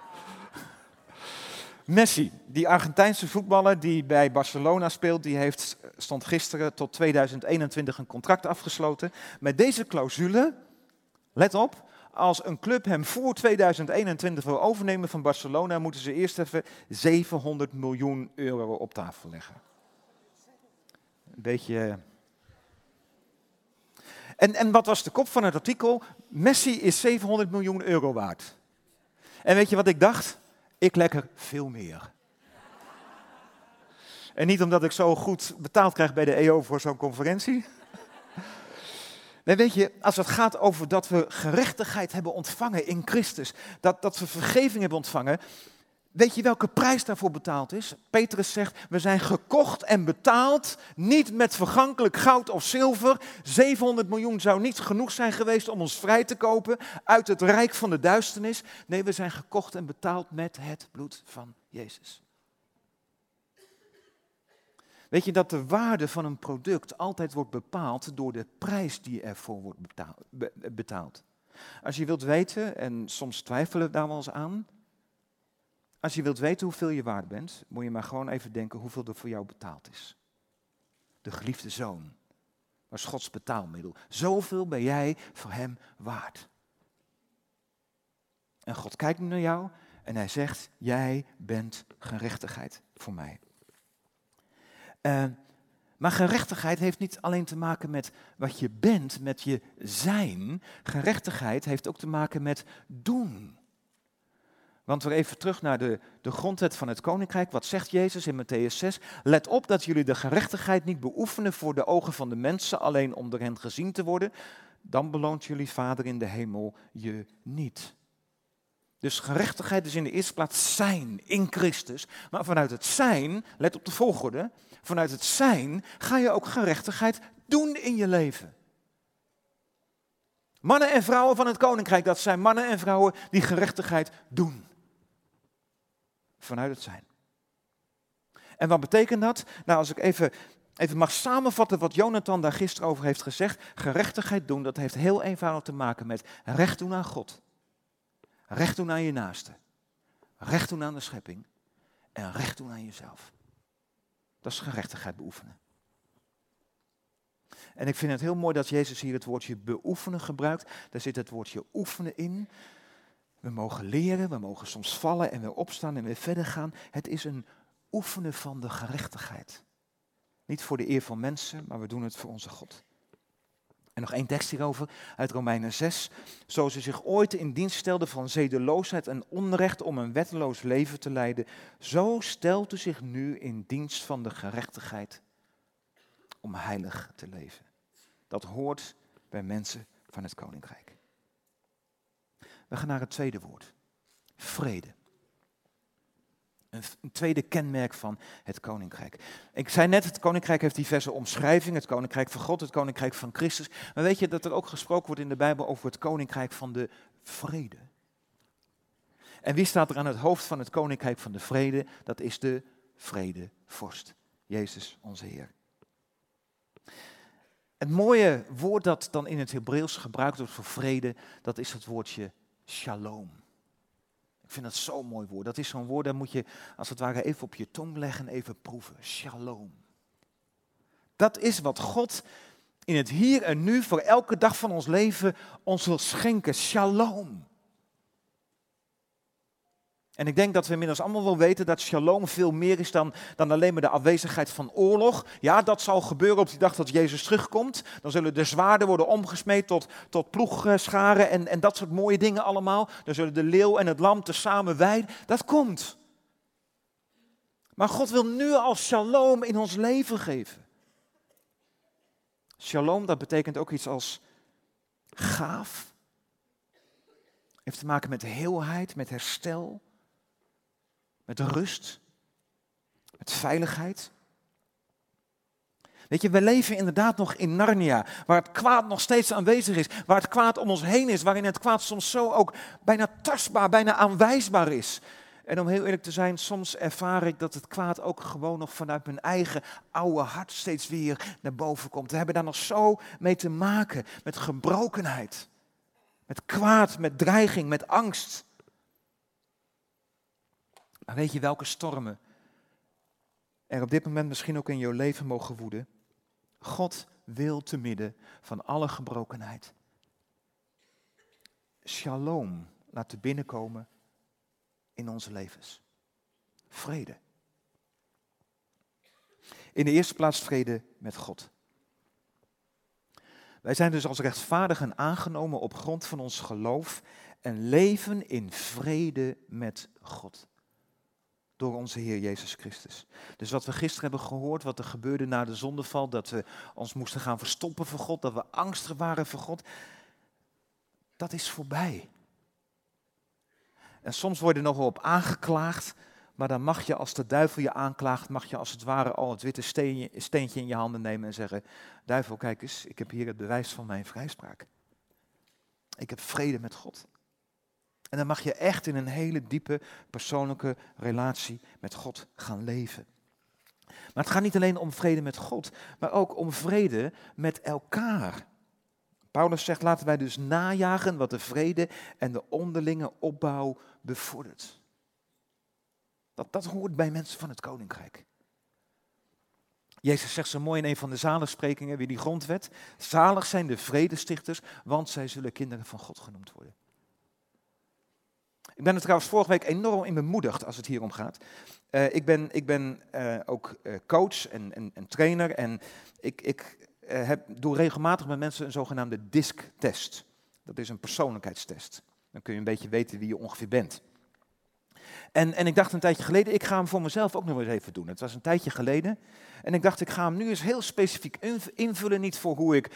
Messi, die Argentijnse voetballer die bij Barcelona speelt, die heeft, stond gisteren tot 2021 een contract afgesloten. Met deze clausule, let op, als een club hem voor 2021 wil overnemen van Barcelona, moeten ze eerst even 700 miljoen euro op tafel leggen. Een beetje en, en wat was de kop van het artikel? Messi is 700 miljoen euro waard. En weet je wat ik dacht? Ik lekker veel meer. En niet omdat ik zo goed betaald krijg bij de EO voor zo'n conferentie. Weet je, als het gaat over dat we gerechtigheid hebben ontvangen in Christus, dat, dat we vergeving hebben ontvangen, Weet je welke prijs daarvoor betaald is? Petrus zegt, we zijn gekocht en betaald, niet met vergankelijk goud of zilver. 700 miljoen zou niet genoeg zijn geweest om ons vrij te kopen uit het rijk van de duisternis. Nee, we zijn gekocht en betaald met het bloed van Jezus. Weet je dat de waarde van een product altijd wordt bepaald door de prijs die ervoor wordt betaald? Als je wilt weten, en soms twijfelen we daar wel eens aan, als je wilt weten hoeveel je waard bent, moet je maar gewoon even denken hoeveel er voor jou betaald is. De geliefde zoon was Gods betaalmiddel. Zoveel ben jij voor hem waard. En God kijkt naar jou en hij zegt, jij bent gerechtigheid voor mij. Uh, maar gerechtigheid heeft niet alleen te maken met wat je bent, met je zijn. Gerechtigheid heeft ook te maken met doen. Want we even terug naar de, de grondwet van het koninkrijk. Wat zegt Jezus in Matthäus 6? Let op dat jullie de gerechtigheid niet beoefenen voor de ogen van de mensen, alleen om door hen gezien te worden. Dan beloont jullie Vader in de hemel je niet. Dus gerechtigheid is in de eerste plaats zijn in Christus. Maar vanuit het zijn, let op de volgorde, vanuit het zijn ga je ook gerechtigheid doen in je leven. Mannen en vrouwen van het koninkrijk, dat zijn mannen en vrouwen die gerechtigheid doen vanuit het zijn. En wat betekent dat? Nou, als ik even, even mag samenvatten wat Jonathan daar gisteren over heeft gezegd. Gerechtigheid doen, dat heeft heel eenvoudig te maken met recht doen aan God. Recht doen aan je naaste. Recht doen aan de schepping. En recht doen aan jezelf. Dat is gerechtigheid beoefenen. En ik vind het heel mooi dat Jezus hier het woordje beoefenen gebruikt. Daar zit het woordje oefenen in. We mogen leren, we mogen soms vallen en weer opstaan en weer verder gaan. Het is een oefenen van de gerechtigheid. Niet voor de eer van mensen, maar we doen het voor onze God. En nog één tekst hierover uit Romeinen 6. Zo ze zich ooit in dienst stelde van zedeloosheid en onrecht om een wetteloos leven te leiden, zo stelt u zich nu in dienst van de gerechtigheid om heilig te leven. Dat hoort bij mensen van het koninkrijk. We gaan naar het tweede woord. Vrede. Een, tweede kenmerk van het koninkrijk. Ik zei net, het koninkrijk heeft diverse omschrijvingen. Het koninkrijk van God, het koninkrijk van Christus. Maar weet je dat er ook gesproken wordt in de Bijbel over het koninkrijk van de vrede? En wie staat er aan het hoofd van het koninkrijk van de vrede? Dat is de vredevorst. Jezus, onze Heer. Het mooie woord dat dan in het Hebreeuws gebruikt wordt voor vrede, dat is het woordje shalom. Ik vind dat zo'n mooi woord. Dat is zo'n woord, dat moet je als het ware even op je tong leggen en even proeven. Shalom. Dat is wat God in het hier en nu voor elke dag van ons leven ons wil schenken. Shalom. En ik denk dat we inmiddels allemaal wel weten dat shalom veel meer is dan, dan alleen maar de afwezigheid van oorlog. Ja, dat zal gebeuren op die dag dat Jezus terugkomt. Dan zullen de zwaarden worden omgesmeed tot, tot ploegscharen en, en dat soort mooie dingen allemaal. Dan zullen de leeuw en het lam tezamen weiden. Dat komt. Maar God wil nu al shalom in ons leven geven. Shalom, dat betekent ook iets als gaaf. Heeft te maken met heelheid, met herstel met rust, met veiligheid. Weet je, we leven inderdaad nog in Narnia, waar het kwaad nog steeds aanwezig is, waar het kwaad om ons heen is, waarin het kwaad soms zo ook bijna tastbaar, bijna aanwijsbaar is. En om heel eerlijk te zijn, soms ervaar ik dat het kwaad ook gewoon nog vanuit mijn eigen oude hart steeds weer naar boven komt. We hebben daar nog zo mee te maken, met gebrokenheid, met kwaad, met dreiging, met angst. Weet je welke stormen er op dit moment misschien ook in jouw leven mogen woeden? God wil te midden van alle gebrokenheid shalom laten binnenkomen in onze levens. Vrede. In de eerste plaats vrede met God. Wij zijn dus als rechtvaardigen aangenomen op grond van ons geloof en leven in vrede met God door onze Heer Jezus Christus. Dus wat we gisteren hebben gehoord, wat er gebeurde na de zondeval, dat we ons moesten gaan verstoppen voor God, dat we angstig waren voor God, dat is voorbij. En soms word je er nog wel op aangeklaagd, maar dan mag je als de duivel je aanklaagt, mag je als het ware al het witte steentje in je handen nemen en zeggen, duivel kijk eens, ik heb hier het bewijs van mijn vrijspraak. Ik heb vrede met God. En dan mag je echt in een hele diepe persoonlijke relatie met God gaan leven. Maar het gaat niet alleen om vrede met God, maar ook om vrede met elkaar. Paulus zegt, laten wij dus najagen wat de vrede en de onderlinge opbouw bevordert. Dat, dat hoort bij mensen van het koninkrijk. Jezus zegt zo mooi in een van de zalensprekingen, weer die grondwet. Zalig zijn de vredestichters, want zij zullen kinderen van God genoemd worden. Ik ben er trouwens vorige week enorm in bemoedigd als het hier om gaat. Uh, ik ben, ik ben uh, ook uh, coach en, en, en, trainer en ik, ik heb, doe regelmatig met mensen een zogenaamde DISC-test. Dat is een persoonlijkheidstest. Dan kun je een beetje weten wie je ongeveer bent. En, en ik dacht een tijdje geleden, ik ga hem voor mezelf ook nog eens even doen. Het was een tijdje geleden. En ik dacht, ik ga hem nu eens heel specifiek invullen. Niet voor hoe ik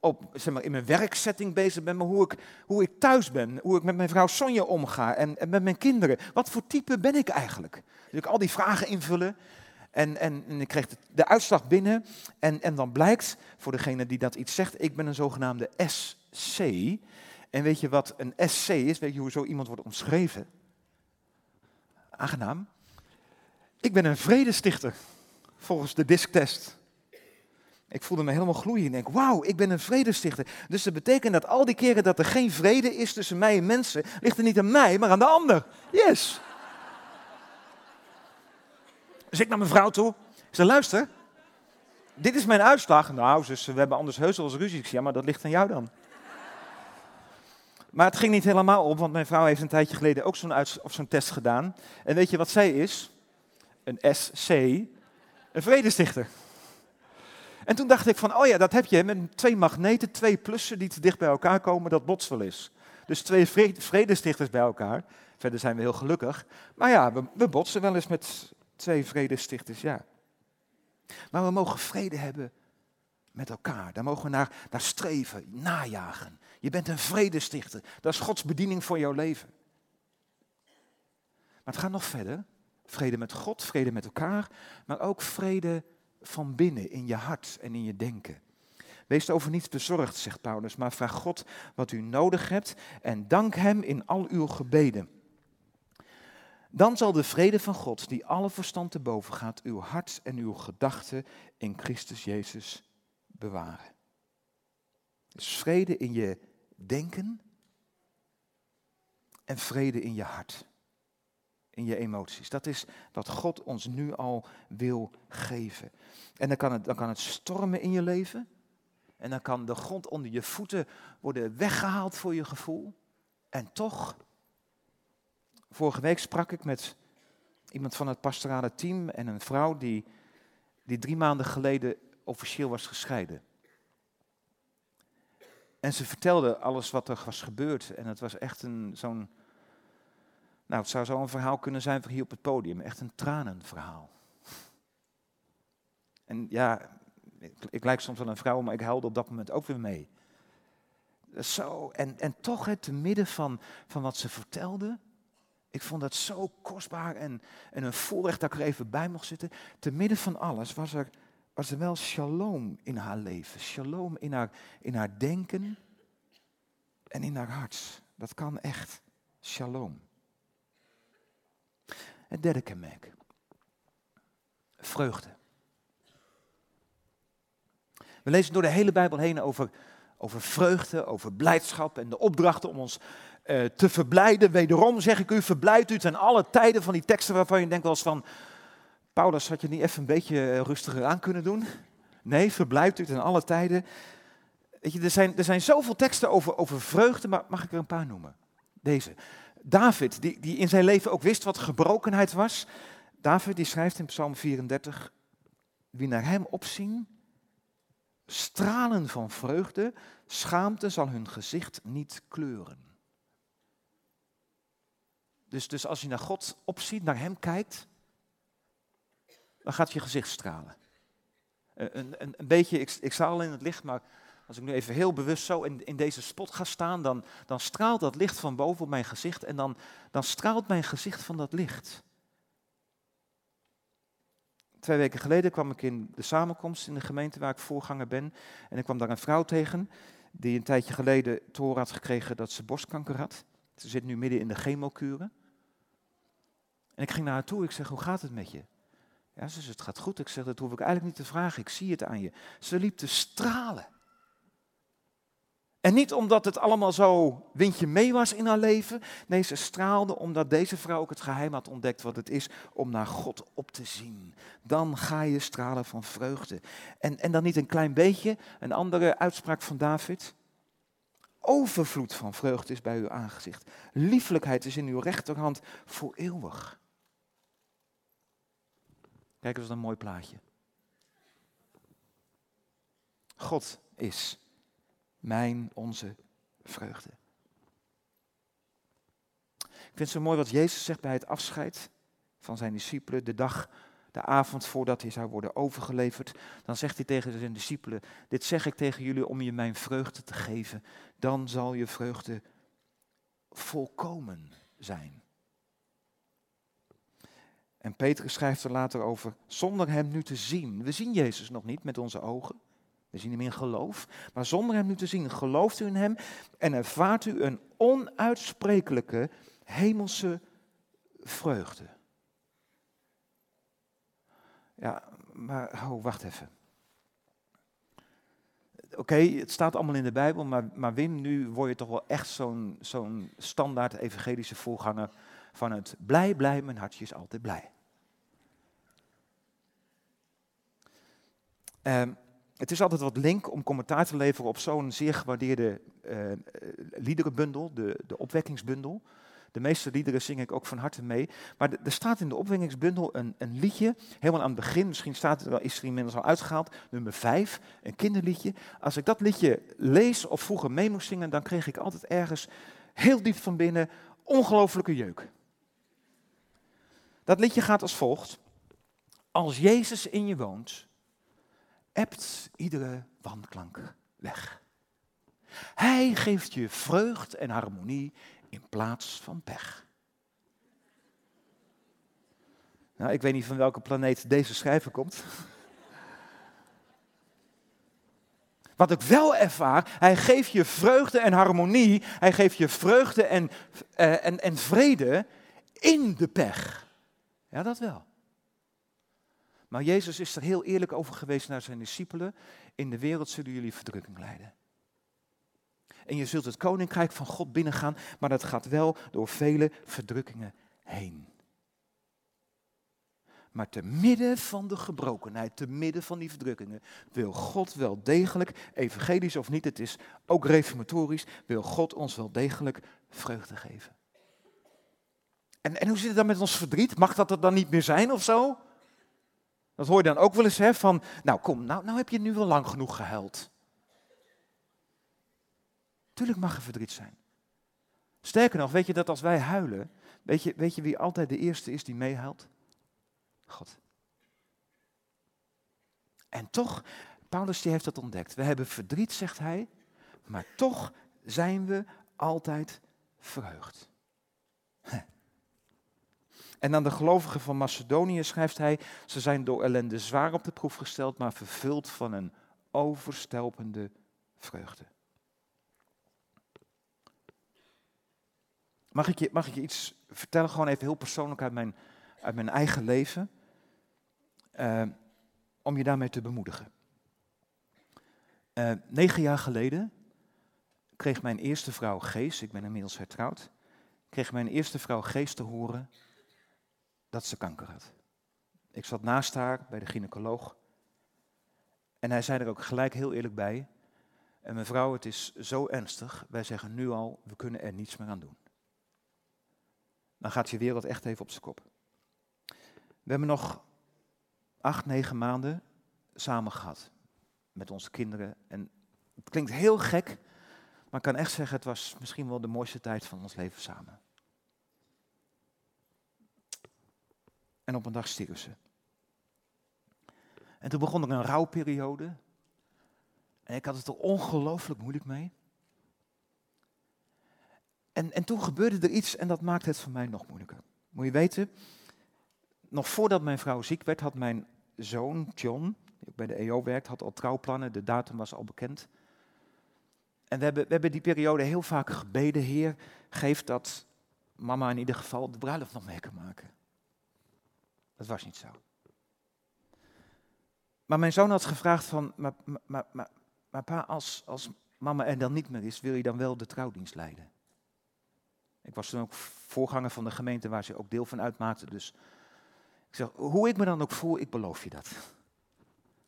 op, zeg maar, in mijn werksetting bezig ben, maar hoe ik, hoe ik thuis ben, hoe ik met mijn vrouw Sonja omga en, en met mijn kinderen. Wat voor type ben ik eigenlijk? Dus ik al die vragen invullen en, en, ik kreeg de, uitslag binnen en, en dan blijkt, voor degene die dat iets zegt, ik ben een zogenaamde SC. En weet je wat een SC is? Weet je hoe zo iemand wordt omschreven? Aangenaam. Ik ben een vredestichter, volgens de disktest. Ik voelde me helemaal gloeien en denk, wauw, ik ben een vredestichter. Dus dat betekent dat al die keren dat er geen vrede is tussen mij en mensen, ligt er niet aan mij, maar aan de ander. Yes. Dus ik naar mijn vrouw toe. Ik zei, luister, dit is mijn uitslag. Nou, zus, we hebben anders heus wel eens ruzie. Ik ja, maar dat ligt aan jou dan. Maar het ging niet helemaal op, want mijn vrouw heeft een tijdje geleden ook zo'n zo'n test gedaan. En weet je wat zij is? Een SC, een vredestichter. En toen dacht ik van, oh ja, dat heb je met twee magneten, twee plussen die te dicht bij elkaar komen, dat bots wel is. Dus twee vredestichters bij elkaar. Verder zijn we heel gelukkig. Maar ja, we, we botsen wel eens met twee vredestichters, ja. Maar we mogen vrede hebben met elkaar. Daar mogen we naar, naar streven, najagen. Je bent een vredestichter. Dat is Gods bediening voor jouw leven. Maar het gaat nog verder. Vrede met God, vrede met elkaar, maar ook vrede van binnen in je hart en in je denken. Wees over niets bezorgd, zegt Paulus, maar vraag God wat u nodig hebt en dank Hem in al uw gebeden. Dan zal de vrede van God, die alle verstand te boven gaat, uw hart en uw gedachten in Christus Jezus bewaren. Dus vrede in je denken en vrede in je hart, in je emoties. Dat is wat God ons nu al wil geven. En dan kan het, dan kan het stormen in je leven. En dan kan de grond onder je voeten worden weggehaald voor je gevoel. En toch, vorige week sprak ik met iemand van het pastorale team en een vrouw die, die drie maanden geleden officieel was gescheiden. En ze vertelde alles wat er was gebeurd. En het was echt zo'n. Nou, het zou zo'n verhaal kunnen zijn voor hier op het podium. Echt een tranenverhaal. En ja, ik, ik lijk soms wel een vrouw, maar ik huilde op dat moment ook weer mee. Zo, en, en toch, het te midden van, van wat ze vertelde, ik vond dat zo kostbaar en, en een voorrecht dat ik er even bij mocht zitten. Te midden van alles was er, was er wel shalom in haar leven. Shalom in haar, in haar denken en in haar hart. Dat kan echt. Shalom. Het derde kenmerk. Vreugde. We lezen door de hele Bijbel heen over, over vreugde, over blijdschap en de opdrachten om ons uh, te verblijden. Wederom zeg ik u, verblijd u ten alle tijden van die teksten waarvan je denkt wel eens van, Paulus, had je niet even een beetje eh, rustiger aan kunnen doen? Nee, verblijd u ten alle tijden. Weet je, er, zijn, er zijn zoveel teksten over, over vreugde, maar mag ik er een paar noemen? Deze. David, die, die in zijn leven ook wist wat gebrokenheid was. David die schrijft in Psalm 34, wie naar hem opzien, stralen van vreugde, schaamte zal hun gezicht niet kleuren. Dus, dus als je naar God opziet, naar Hem kijkt, dan gaat je gezicht stralen. Een, een, een beetje, ik, ik sta al in het licht, maar als ik nu even heel bewust zo in, in deze spot ga staan, dan, dan straalt dat licht van boven op mijn gezicht en dan, dan straalt mijn gezicht van dat licht. Twee weken geleden kwam ik in de samenkomst in de gemeente waar ik voorganger ben. En ik kwam daar een vrouw tegen die een tijdje geleden te had gekregen dat ze borstkanker had. Ze zit nu midden in de chemokuren. En ik ging naar haar toe, ik zeg, hoe gaat het met je? Ja, ze zegt, het gaat goed. Ik zeg, dat hoef ik eigenlijk niet te vragen, ik zie het aan je. Ze liep te stralen. En niet omdat het allemaal zo windje mee was in haar leven. Nee, ze straalde omdat deze vrouw ook het geheim had ontdekt wat het is om naar God op te zien. Dan ga je stralen van vreugde. En, en dan niet een klein beetje, een andere uitspraak van David. Overvloed van vreugde is bij uw aangezicht. Liefelijkheid is in uw rechterhand voor eeuwig. Kijk eens een mooi plaatje. God is mijn, onze vreugde. Ik vind het zo mooi wat Jezus zegt bij het afscheid van zijn discipelen, de dag, de avond voordat hij zou worden overgeleverd. Dan zegt hij tegen zijn discipelen, dit zeg ik tegen jullie om je mijn vreugde te geven. Dan zal je vreugde volkomen zijn. En Petrus schrijft er later over, zonder hem nu te zien. We zien Jezus nog niet met onze ogen. We zien hem in geloof. Maar zonder hem nu te zien, gelooft u in hem en ervaart u een onuitsprekelijke hemelse vreugde. Ja, maar oh, wacht even. Oké, het staat allemaal in de Bijbel, maar, maar Wim, nu word je toch wel echt zo'n zo'n standaard evangelische voorganger van het blij, blij, mijn hartje is altijd blij. Um, het is altijd wat link om commentaar te leveren op zo'n zeer gewaardeerde uh, liederenbundel, de, de opwekkingsbundel. De meeste liederen zing ik ook van harte mee. Maar er staat in de opwekkingsbundel een, een, liedje, helemaal aan het begin, misschien staat het is er inmiddels al uitgehaald, nummer 5, een kinderliedje. Als ik dat liedje lees of vroeger mee moest zingen, dan kreeg ik altijd ergens heel diep van binnen ongelooflijke jeuk. Dat liedje gaat als volgt. Als Jezus in je woont, ebt iedere wanklank weg. Hij geeft je vreugd en harmonie in plaats van pech. Nou, ik weet niet van welke planeet deze schrijver komt. Wat ik wel ervaar, hij geeft je vreugde en harmonie, hij geeft je vreugde en, uh, en, en vrede in de pech. Ja, dat wel. Maar Jezus is er heel eerlijk over geweest naar zijn discipelen. In de wereld zullen jullie verdrukking lijden. En je zult het koninkrijk van God binnengaan, maar dat gaat wel door vele verdrukkingen heen. Maar te midden van de gebrokenheid, te midden van die verdrukkingen, wil God wel degelijk, evangelisch of niet, het is ook reformatorisch, wil God ons wel degelijk vreugde geven. En, en hoe zit het dan met ons verdriet? Mag dat er dan niet meer zijn of zo? Dat hoor je dan ook wel eens, hè, van, nou kom, nou, nou heb je nu wel lang genoeg gehuild. Tuurlijk mag er verdriet zijn. Sterker nog, weet je dat als wij huilen, weet je, weet je wie altijd de eerste is die meehuilt? God. En toch, Paulus die heeft dat ontdekt. We hebben verdriet, zegt hij, maar toch zijn we altijd verheugd. En aan de gelovigen van Macedonië schrijft hij, ze zijn door ellende zwaar op de proef gesteld, maar vervuld van een overstelpende vreugde. Mag ik je, mag ik iets vertellen, gewoon even heel persoonlijk uit mijn, uit mijn eigen leven? Uh, om je daarmee te bemoedigen. Uh, negen jaar geleden kreeg mijn eerste vrouw Gees, ik ben inmiddels hertrouwd, kreeg mijn eerste vrouw Gees te horen dat ze kanker had. Ik zat naast haar bij de gynaecoloog en hij zei er ook gelijk heel eerlijk bij, en mevrouw, het is zo ernstig, wij zeggen nu al, we kunnen er niets meer aan doen. Dan gaat je wereld echt even op zijn kop. We hebben nog acht, negen maanden samen gehad. Met onze kinderen. En het klinkt heel gek, maar ik kan echt zeggen, het was misschien wel de mooiste tijd van ons leven samen. En op een dag stierf ze. En toen begon er een rouwperiode. En ik had het er ongelooflijk moeilijk mee. En, en toen gebeurde er iets en dat maakte het voor mij nog moeilijker. Moet je weten, nog voordat mijn vrouw ziek werd, had mijn zoon John, die ook bij de EO werkt, had al trouwplannen, de datum was al bekend. En we hebben, we hebben die periode heel vaak gebeden, Heer, geef dat mama in ieder geval de bruiloft nog mee kan maken. Dat was niet zo. Maar mijn zoon had gevraagd van, maar, maar, maar, maar pa, als, als mama er dan niet meer is, wil je dan wel de trouwdienst leiden? Ik was toen ook voorganger van de gemeente waar ze ook deel van uitmaakte, dus ik zeg, hoe ik me dan ook voel, ik beloof je dat.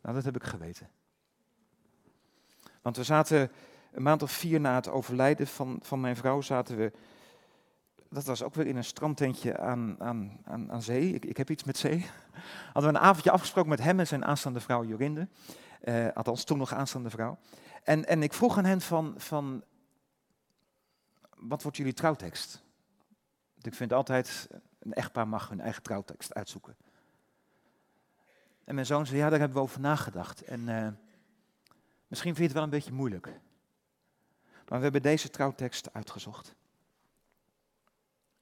Nou, dat heb ik geweten. Want we zaten een maand of vier na het overlijden van, van mijn vrouw, zaten we, dat was ook weer in een strandtentje aan, aan, aan, aan zee. Ik, ik heb iets met zee. Hadden we een avondje afgesproken met hem en zijn aanstaande vrouw Jorinde. Uh, althans, toen nog aanstaande vrouw. En, en ik vroeg aan hen van, van, wat wordt jullie trouwtekst? Ik vind altijd, een echtpaar mag hun eigen trouwtekst uitzoeken. En mijn zoon zei, ja, daar hebben we over nagedacht. En uh, misschien vind je het wel een beetje moeilijk. Maar we hebben deze trouwtekst uitgezocht.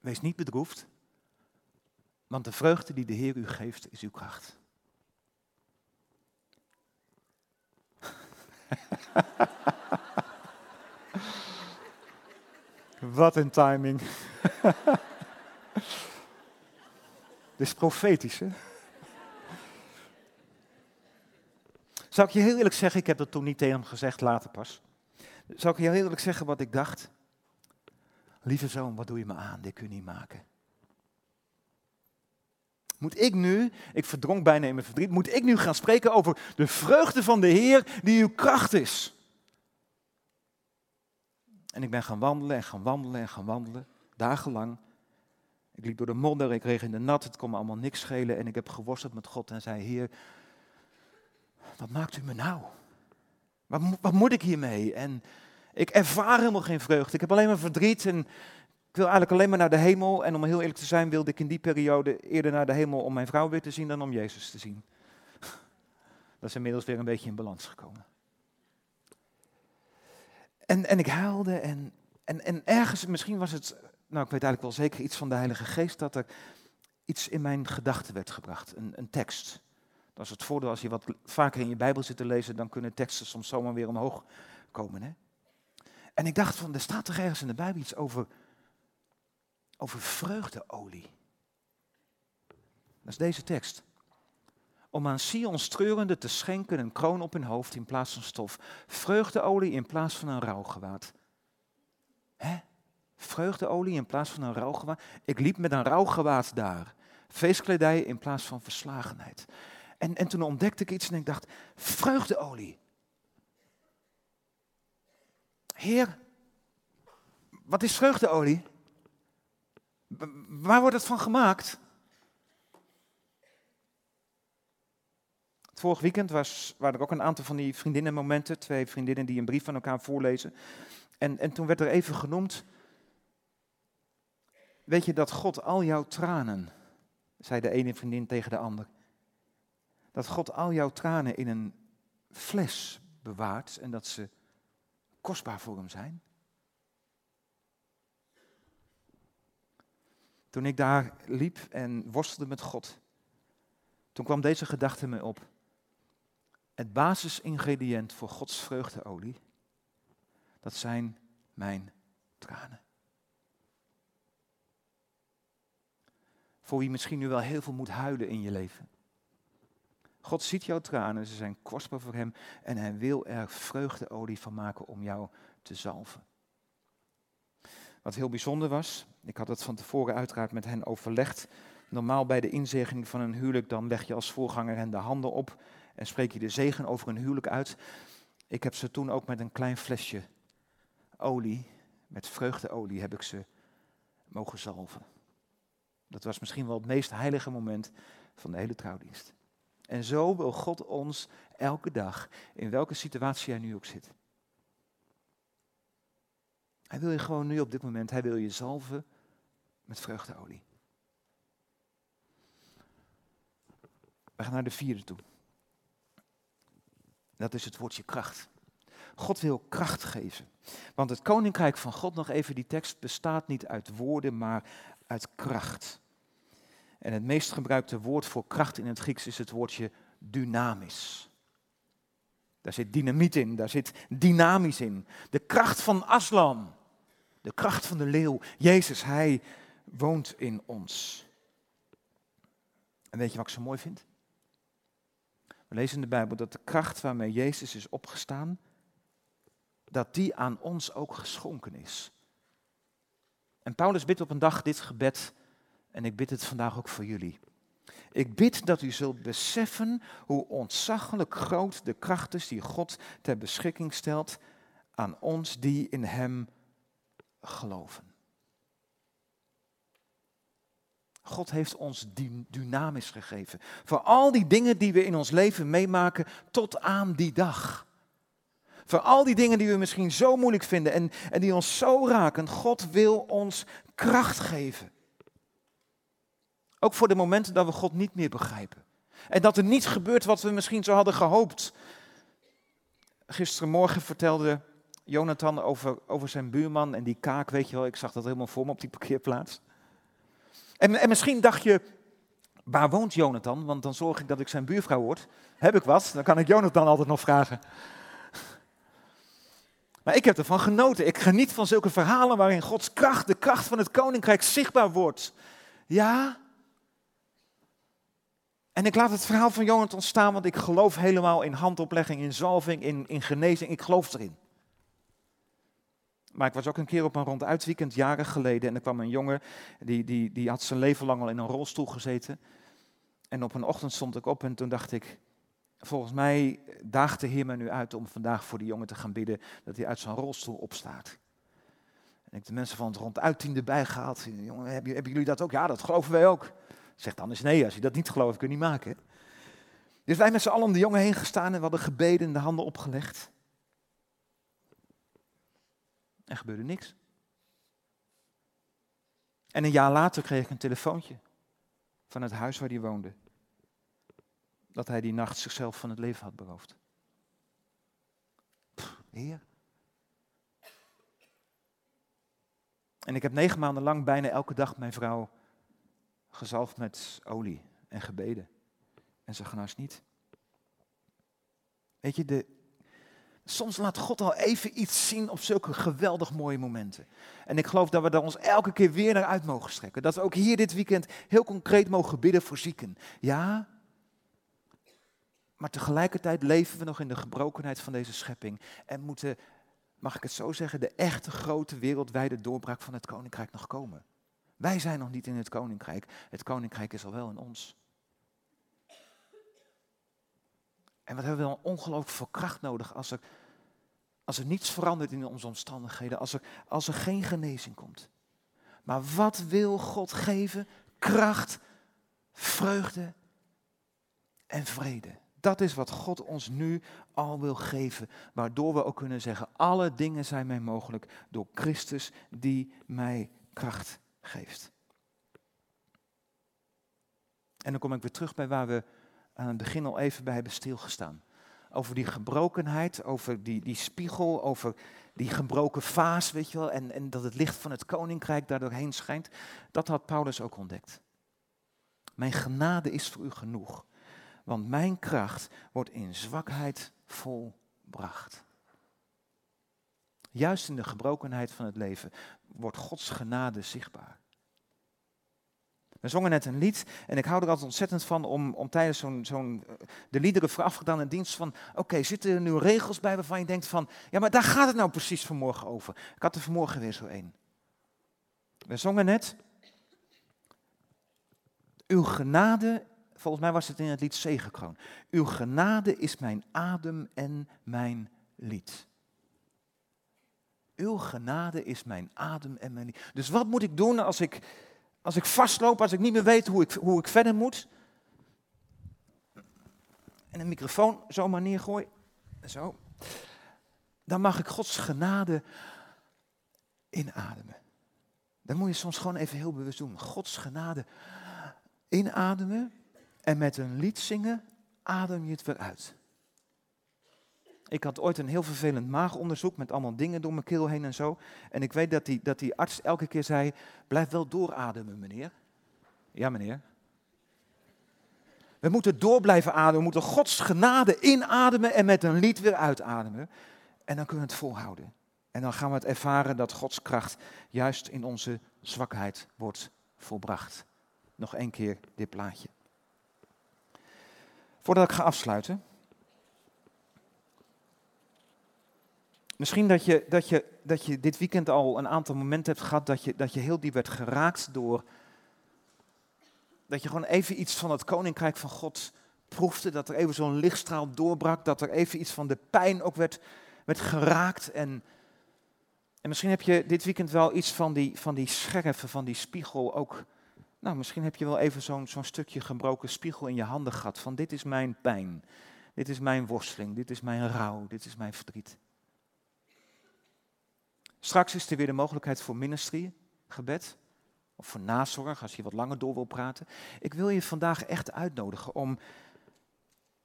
Wees niet bedroefd, want de vreugde die de Heer u geeft is uw kracht. Wat een timing. Dit is profetisch, hè? Zal ik je heel eerlijk zeggen, ik heb dat toen niet tegen hem gezegd, later pas. Zal ik je heel eerlijk zeggen wat ik dacht? Lieve zoon, wat doe je me aan? Dit kun je niet maken. Moet ik nu, ik verdronk bijna in mijn verdriet, moet ik nu gaan spreken over de vreugde van de Heer die uw kracht is? En ik ben gaan wandelen en gaan wandelen en gaan wandelen, dagenlang. Ik liep door de modder, ik reeg in de nat, het kon me allemaal niks schelen. En ik heb geworsteld met God en zei, Heer, wat maakt u me nou? Wat, wat moet ik hiermee? En ik ervaar helemaal geen vreugde. Ik heb alleen maar verdriet en ik wil eigenlijk alleen maar naar de hemel. En om heel eerlijk te zijn wilde ik in die periode eerder naar de hemel om mijn vrouw weer te zien dan om Jezus te zien. Dat is inmiddels weer een beetje in balans gekomen. En, en ik huilde en, en, en ergens, misschien was het, nou ik weet eigenlijk wel zeker iets van de Heilige Geest, dat er iets in mijn gedachten werd gebracht, een, een tekst. Dat is het voordeel als je wat vaker in je Bijbel zit te lezen, dan kunnen teksten soms zomaar weer omhoog komen. Hè? En ik dacht van, er staat toch ergens in de Bijbel iets over, over vreugdeolie. Dat is deze tekst. Om aan Sion treurende te schenken een kroon op hun hoofd in plaats van stof. Vreugdeolie in plaats van een rouwgewaad. Hè? Vreugdeolie in plaats van een rouwgewaad. Ik liep met een rouwgewaad daar. Feestkledij in plaats van verslagenheid. En, en toen ontdekte ik iets en ik dacht, vreugdeolie. Heer, wat is vreugdeolie? Waar wordt het van gemaakt? Het vorige weekend was, waren er ook een aantal van die vriendinnenmomenten. Twee vriendinnen die een brief van elkaar voorlezen. En, en toen werd er even genoemd. Weet je dat God al jouw tranen, zei de ene vriendin tegen de ander. Dat God al jouw tranen in een fles bewaart en dat ze kostbaar voor hem zijn? Toen ik daar liep en worstelde met God, toen kwam deze gedachte me op. Het basisingrediënt voor Gods vreugdeolie, dat zijn mijn tranen. Voor wie misschien nu wel heel veel moet huilen in je leven. God ziet jouw tranen, ze zijn kostbaar voor Hem en Hij wil er vreugdeolie van maken om jou te zalven. Wat heel bijzonder was, ik had het van tevoren uiteraard met hen overlegd. Normaal bij de inzegening van een huwelijk, dan leg je als voorganger hen de handen op en spreek je de zegen over een huwelijk uit. Ik heb ze toen ook met een klein flesje olie, met vreugdeolie, heb ik ze mogen zalven. Dat was misschien wel het meest heilige moment van de hele trouwdienst. En zo wil God ons elke dag, in welke situatie jij nu ook zit. Hij wil je gewoon nu op dit moment, hij wil je zalven met vreugdeolie. We gaan naar de vierde toe. Dat is het woordje kracht. God wil kracht geven. Want het koninkrijk van God, nog even die tekst, bestaat niet uit woorden, maar uit kracht. En het meest gebruikte woord voor kracht in het Grieks is het woordje dynamisch. Daar zit dynamiet in, daar zit dynamisch in. De kracht van Aslan, de kracht van de leeuw. Jezus, hij woont in ons. En weet je wat ik zo mooi vind? We lezen in de Bijbel dat de kracht waarmee Jezus is opgestaan, dat die aan ons ook geschonken is. En Paulus bidt op een dag dit gebed en ik bid het vandaag ook voor jullie. Ik bid dat u zult beseffen hoe ontzaglijk groot de kracht is die God ter beschikking stelt aan ons die in Hem geloven. God heeft ons dynamisch gegeven. Voor al die dingen die we in ons leven meemaken tot aan die dag. Voor al die dingen die we misschien zo moeilijk vinden en, en die ons zo raken. God wil ons kracht geven. Ook voor de momenten dat we God niet meer begrijpen. En dat er niet gebeurt wat we misschien zo hadden gehoopt. Gisterenmorgen vertelde Jonathan over, over zijn buurman en die kaak, weet je wel, ik zag dat helemaal voor me op die parkeerplaats. En, en misschien dacht je, waar woont Jonathan? Want dan zorg ik dat ik zijn buurvrouw word. Heb ik wat? Dan kan ik Jonathan altijd nog vragen. Maar ik heb ervan genoten. Ik geniet van zulke verhalen waarin Gods kracht, de kracht van het koninkrijk, zichtbaar wordt. Ja, en ik laat het verhaal van Jonathan staan, want ik geloof helemaal in handoplegging, in zalving, in, in genezing. Ik geloof erin. Maar ik was ook een keer op een ronduitweekend, jaren geleden, en er kwam een jongen, die, die, die had zijn leven lang al in een rolstoel gezeten. En op een ochtend stond ik op en toen dacht ik, volgens mij daagt de Heer me nu uit om vandaag voor die jongen te gaan bidden, dat hij uit zijn rolstoel opstaat. En ik de mensen van het ronduitteam erbij gehaald. Jongen, hebben jullie dat ook? Ja, dat geloven wij ook. Zegt dan eens nee, als je dat niet gelooft, kun je niet maken. Dus wij met z'n allen om de jongen heen gestaan en we hadden gebeden en de handen opgelegd. Er gebeurde niks. En een jaar later kreeg ik een telefoontje van het huis waar hij woonde. Dat hij die nacht zichzelf van het leven had beroofd. Heer. En ik heb negen maanden lang bijna elke dag mijn vrouw gezalfd met olie en gebeden. En ze genas niet. Weet je, de, soms laat God al even iets zien op zulke geweldig mooie momenten. En ik geloof dat we daar ons elke keer weer naar uit mogen strekken. Dat we ook hier dit weekend heel concreet mogen bidden voor zieken. Ja, maar tegelijkertijd leven we nog in de gebrokenheid van deze schepping. En moeten mag ik het zo zeggen, de echte grote wereldwijde doorbraak van het koninkrijk nog komen. Wij zijn nog niet in het koninkrijk. Het koninkrijk is al wel in ons. En wat hebben we dan ongelooflijk veel kracht nodig als er, als er niets verandert in onze omstandigheden, als er, als er geen genezing komt. Maar wat wil God geven? Kracht, vreugde en vrede. Dat is wat God ons nu al wil geven, waardoor we ook kunnen zeggen, alle dingen zijn mij mogelijk door Christus die mij kracht geeft. En dan kom ik weer terug bij waar we aan het begin al even bij hebben stilgestaan. Over die gebrokenheid, over die, die spiegel, over die gebroken vaas, weet je wel, en, en dat het licht van het koninkrijk daardoorheen schijnt. Dat had Paulus ook ontdekt. Mijn genade is voor u genoeg, want mijn kracht wordt in zwakheid volbracht. Juist in de gebrokenheid van het leven wordt Gods genade zichtbaar. We zongen net een lied en ik hou er altijd ontzettend van om, om tijdens zo'n, zo'n, eh, de liederen voorafgedaan in dienst van, oké, zitten er nu regels bij waarvan je denkt van, ja, maar daar gaat het nou precies vanmorgen over. Ik had er vanmorgen weer zo één. We zongen net, uw genade, volgens mij was het in het lied Zegekroon, uw genade is mijn adem en mijn lied. Uw genade is mijn adem en mijn. Dus wat moet ik doen als ik als ik vastloop, als ik niet meer weet hoe ik, hoe ik verder moet. En een microfoon zomaar neergooi. Zo. Dan mag ik Gods genade inademen. Dat moet je soms gewoon even heel bewust doen. Gods genade inademen. En met een lied zingen adem je het weer uit. Ik had ooit een heel vervelend maagonderzoek met allemaal dingen door mijn keel heen en zo. En ik weet dat die, dat die arts elke keer zei, blijf wel doorademen meneer. Ja meneer. We moeten door blijven ademen, we moeten Gods genade inademen en met een lied weer uitademen. En dan kunnen we het volhouden. En dan gaan we het ervaren dat Gods kracht juist in onze zwakheid wordt volbracht. Nog één keer dit plaatje. Voordat ik ga afsluiten, Misschien dat je, dat, je, dat je dit weekend al een aantal momenten hebt gehad dat je, dat je heel diep werd geraakt door. Dat je gewoon even iets van het koninkrijk van God proefde. Dat er even zo'n lichtstraal doorbrak. Dat er even iets van de pijn ook werd, werd geraakt. En, en misschien heb je dit weekend wel iets van die, van die scherven, van die spiegel ook. Nou, misschien heb je wel even zo'n zo'n stukje gebroken spiegel in je handen gehad. Van dit is mijn pijn. Dit is mijn worsteling. Dit is mijn rouw. Dit is mijn verdriet. Straks is er weer de mogelijkheid voor ministry, gebed. Of voor nazorg, als je wat langer door wil praten. Ik wil je vandaag echt uitnodigen om,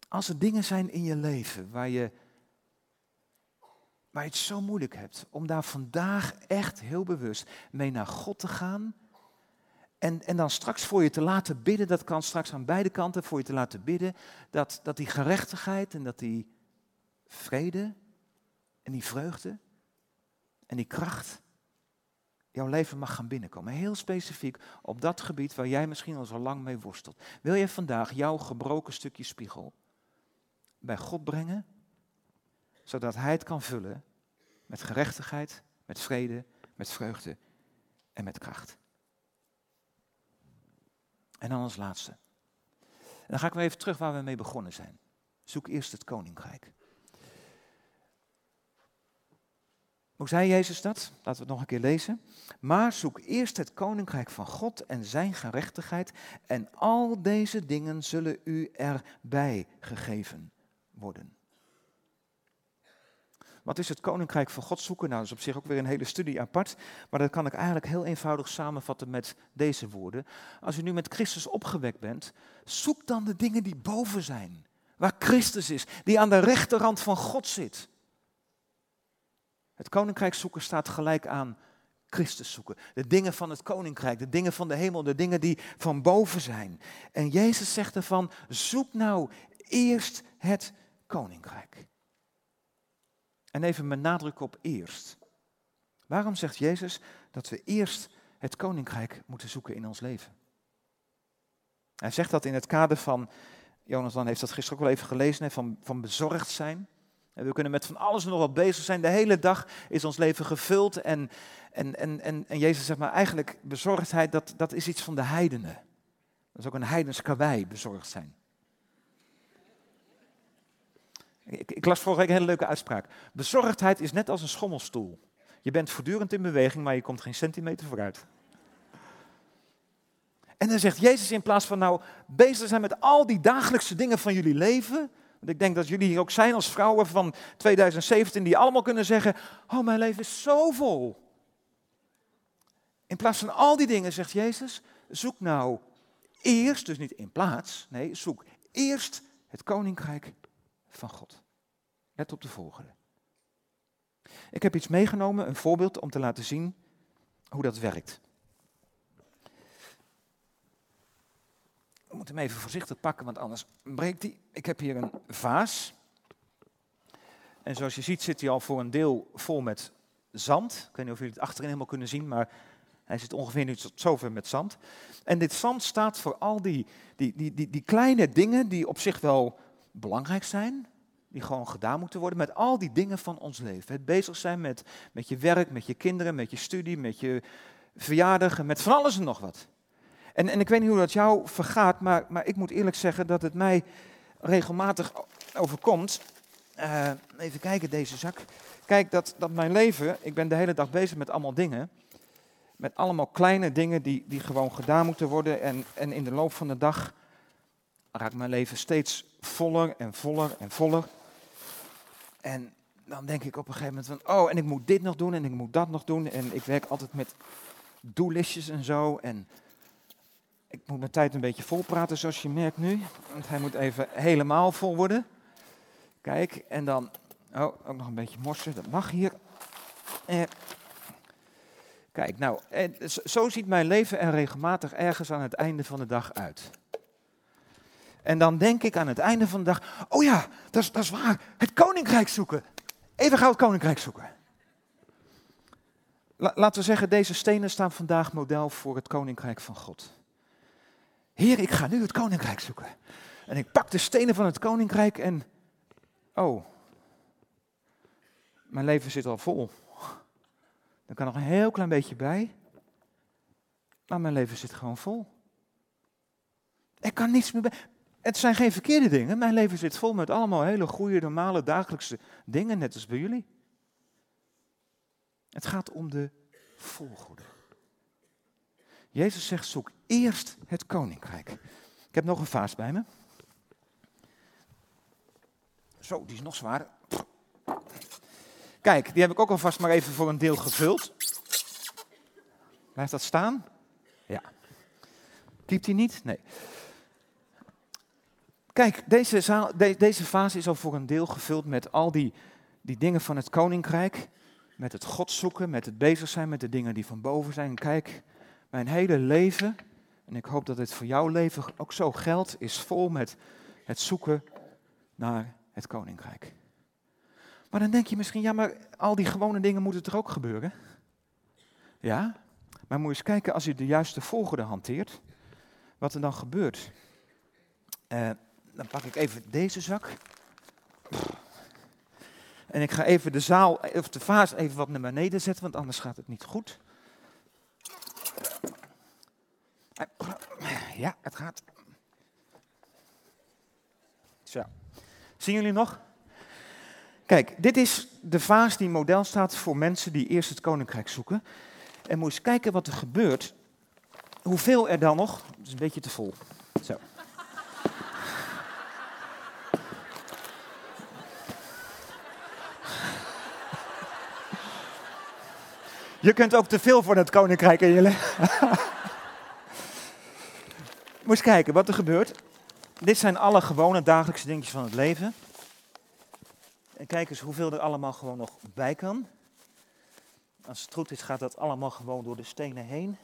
als er dingen zijn in je leven waar je, waar je het zo moeilijk hebt, om daar vandaag echt heel bewust mee naar God te gaan. En, en dan straks voor je te laten bidden, dat kan straks aan beide kanten, voor je te laten bidden, dat, dat die gerechtigheid en dat die vrede en die vreugde, en die kracht jouw leven mag gaan binnenkomen. Heel specifiek op dat gebied waar jij misschien al zo lang mee worstelt. Wil je vandaag jouw gebroken stukje spiegel bij God brengen, zodat Hij het kan vullen met gerechtigheid, met vrede, met vreugde en met kracht. En dan als laatste. Dan ga ik weer even terug waar we mee begonnen zijn. Zoek eerst het koninkrijk. Hoe zei Jezus dat? Laten we het nog een keer lezen. Maar zoek eerst het koninkrijk van God en zijn gerechtigheid en al deze dingen zullen u erbij gegeven worden. Wat is het koninkrijk van God zoeken? Nou, dat is op zich ook weer een hele studie apart, maar dat kan ik eigenlijk heel eenvoudig samenvatten met deze woorden. Als u nu met Christus opgewekt bent, zoek dan de dingen die boven zijn, waar Christus is, die aan de rechterrand van God zit. Het koninkrijk zoeken staat gelijk aan Christus zoeken. De dingen van het koninkrijk, de dingen van de hemel, de dingen die van boven zijn. En Jezus zegt ervan, zoek nou eerst het koninkrijk. En even met nadruk op eerst. Waarom zegt Jezus dat we eerst het koninkrijk moeten zoeken in ons leven? Hij zegt dat in het kader van, Jonathan heeft dat gisteren ook al even gelezen, van, van bezorgd zijn. En we kunnen met van alles en nog wat bezig zijn. De hele dag is ons leven gevuld. En, en, en, en, en Jezus zegt maar eigenlijk, bezorgdheid, dat, dat is iets van de heidenen. Dat is ook een heidens karwei, bezorgd zijn. Ik, ik, las vorige week een hele leuke uitspraak. Bezorgdheid is net als een schommelstoel. Je bent voortdurend in beweging, maar je komt geen centimeter vooruit. En dan zegt Jezus in plaats van nou bezig zijn met al die dagelijkse dingen van jullie leven. Want ik denk dat jullie hier ook zijn als vrouwen van 2017 die allemaal kunnen zeggen, oh mijn leven is zo vol. In plaats van al die dingen zegt Jezus, zoek nou eerst, dus niet in plaats, nee, zoek eerst het koninkrijk van God. Let op de volgende. Ik heb iets meegenomen, een voorbeeld om te laten zien hoe dat werkt. Ik moet hem even voorzichtig pakken, want anders breekt hij. Ik heb hier een vaas. En zoals je ziet zit hij al voor een deel vol met zand. Ik weet niet of jullie het achterin helemaal kunnen zien, maar hij zit ongeveer nu tot zover met zand. En dit zand staat voor al die, die, die, die, kleine dingen die op zich wel belangrijk zijn, die gewoon gedaan moeten worden met al die dingen van ons leven. Het bezig zijn met, met je werk, met je kinderen, met je studie, met je verjaardag, met van alles en nog wat. En, en ik weet niet hoe dat jou vergaat, maar, maar ik moet eerlijk zeggen dat het mij regelmatig overkomt. Uh, even kijken, deze zak. Kijk, dat, dat mijn leven, ik ben de hele dag bezig met allemaal dingen. Met allemaal kleine dingen die, die gewoon gedaan moeten worden. En, en in de loop van de dag raakt mijn leven steeds voller en voller en voller. En dan denk ik op een gegeven moment van, oh, en ik moet dit nog doen en ik moet dat nog doen. En ik werk altijd met doellistjes en zo. En ik moet mijn tijd een beetje vol praten, zoals je merkt nu. Want hij moet even helemaal vol worden. Kijk, en dan, oh, ook nog een beetje morsen, dat mag hier. Eh, kijk, nou, eh, zo ziet mijn leven er regelmatig ergens aan het einde van de dag uit. En dan denk ik aan het einde van de dag, oh ja, dat is, dat is waar, het koninkrijk zoeken. Even gauw het koninkrijk zoeken. laten we zeggen, deze stenen staan vandaag model voor het koninkrijk van God. Heer, ik ga nu het koninkrijk zoeken. En ik pak de stenen van het koninkrijk en, oh, mijn leven zit al vol. Er kan nog een heel klein beetje bij, maar mijn leven zit gewoon vol. Er kan niets meer bij. Het zijn geen verkeerde dingen. Mijn leven zit vol met allemaal hele goede, normale, dagelijkse dingen, net als bij jullie. Het gaat om de volgorde. Jezus zegt, zoek eerst het koninkrijk. Ik heb nog een vaas bij me. Zo, die is nog zwaarder. Kijk, die heb ik ook alvast maar even voor een deel gevuld. Blijft dat staan? Ja. Kiept hij niet? Nee. Kijk, deze, zaal, deze fase is al voor een deel gevuld met al die, die dingen van het koninkrijk. Met het God zoeken, met het bezig zijn met de dingen die van boven zijn. Kijk, mijn hele leven, en ik hoop dat het voor jouw leven ook zo geldt, is vol met het zoeken naar het koninkrijk. Maar dan denk je misschien, ja, maar al die gewone dingen moeten er ook gebeuren. Ja, maar moet je eens kijken als je de juiste volgorde hanteert, wat er dan gebeurt. Uh, dan pak ik even deze zak. En ik ga even de zaal, of de vaas even wat naar beneden zetten, want anders gaat het niet goed. Ja, het gaat. Zo. Zien jullie nog? Kijk, dit is de vaas die model staat voor mensen die eerst het koninkrijk zoeken. En moet eens kijken wat er gebeurt. Hoeveel er dan nog? Het is een beetje te vol. Zo. Je kunt ook te veel voor het koninkrijk in je leven. Moet eens kijken wat er gebeurt. Dit zijn alle gewone dagelijkse dingetjes van het leven. En kijk eens hoeveel er allemaal gewoon nog bij kan. Als het goed is, gaat dat allemaal gewoon door de stenen heen.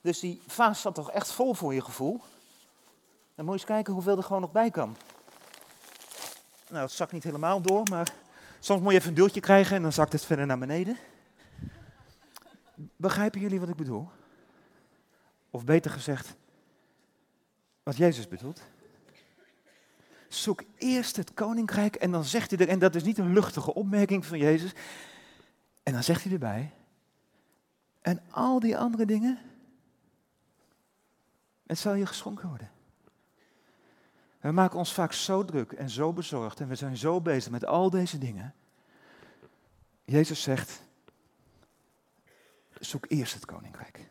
Dus die vaas zat toch echt vol voor je gevoel. Dan moet je eens kijken hoeveel er gewoon nog bij kan. Nou, het zakt niet helemaal door, maar Soms moet je even een duwtje krijgen en dan zakt het verder naar beneden. Begrijpen jullie wat ik bedoel? Of beter gezegd, wat Jezus bedoelt? zoek eerst het koninkrijk en dan zegt hij er, en dat is niet een luchtige opmerking van Jezus, en dan zegt hij erbij, en al die andere dingen, het zal je geschonken worden. We maken ons vaak zo druk en zo bezorgd en we zijn zo bezig met al deze dingen. Jezus zegt, zoek eerst het koninkrijk.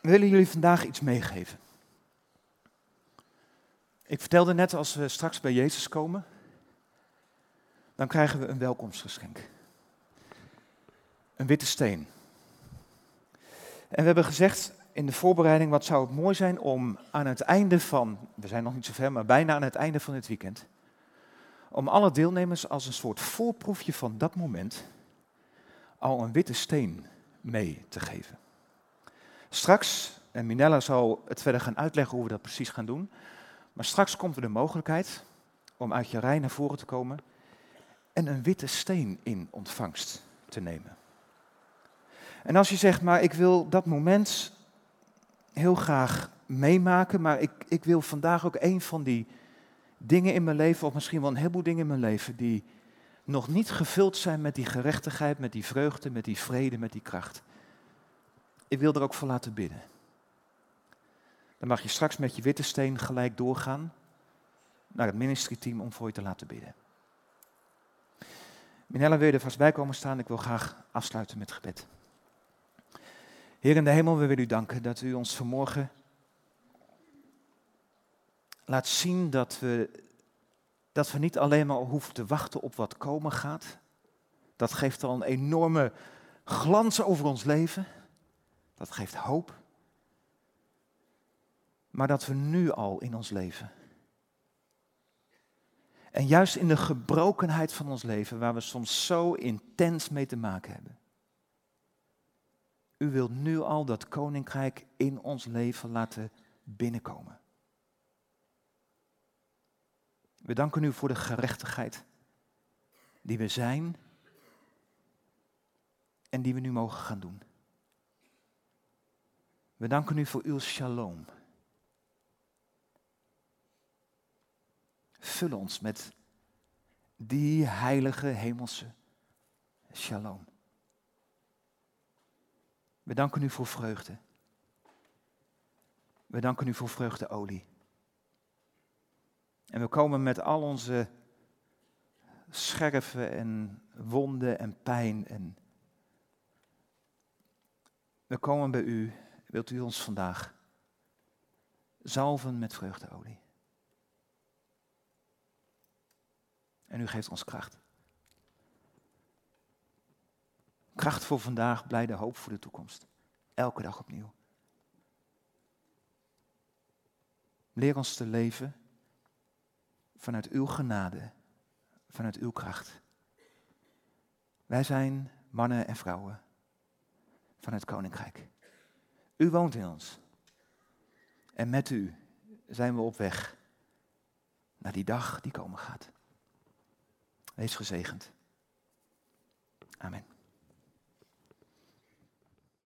We willen jullie vandaag iets meegeven. Ik vertelde net, als we straks bij Jezus komen, dan krijgen we een welkomstgeschenk. Een witte steen. En we hebben gezegd in de voorbereiding, wat zou het mooi zijn om aan het einde van, we zijn nog niet zo ver, maar bijna aan het einde van het weekend, om alle deelnemers als een soort voorproefje van dat moment al een witte steen mee te geven. Straks, en Minella zal het verder gaan uitleggen hoe we dat precies gaan doen, maar straks komt er de mogelijkheid om uit je rij naar voren te komen en een witte steen in ontvangst te nemen. En als je zegt, maar ik wil dat moment heel graag meemaken, maar ik, ik wil vandaag ook een van die dingen in mijn leven, of misschien wel een heleboel dingen in mijn leven, die nog niet gevuld zijn met die gerechtigheid, met die vreugde, met die vrede, met die kracht. Ik wil er ook voor laten bidden. Dan mag je straks met je witte steen gelijk doorgaan naar het ministry-team om voor je te laten bidden. Minella, wil je er vast bij komen staan? Ik wil graag afsluiten met gebed. Heer in de hemel, we willen u danken dat u ons vanmorgen laat zien dat we, dat we niet alleen maar hoeven te wachten op wat komen gaat. Dat geeft al een enorme glans over ons leven. Dat geeft hoop. Maar dat we nu al in ons leven. En juist in de gebrokenheid van ons leven, waar we soms zo intens mee te maken hebben. U wilt nu al dat koninkrijk in ons leven laten binnenkomen. We danken u voor de gerechtigheid die we zijn en die we nu mogen gaan doen. We danken u voor uw shalom. Vul ons met die heilige hemelse shalom. We danken u voor vreugde. We danken u voor vreugdeolie. En we komen met al onze scherven en wonden en pijn. En we komen bij u. Wilt u ons vandaag zalven met vreugdeolie? En u geeft ons kracht. Kracht voor vandaag, blijde hoop voor de toekomst. Elke dag opnieuw. Leer ons te leven vanuit uw genade, vanuit uw kracht. Wij zijn mannen en vrouwen van het Koninkrijk. U woont in ons. En met u zijn we op weg naar die dag die komen gaat. Wees gezegend. Amen.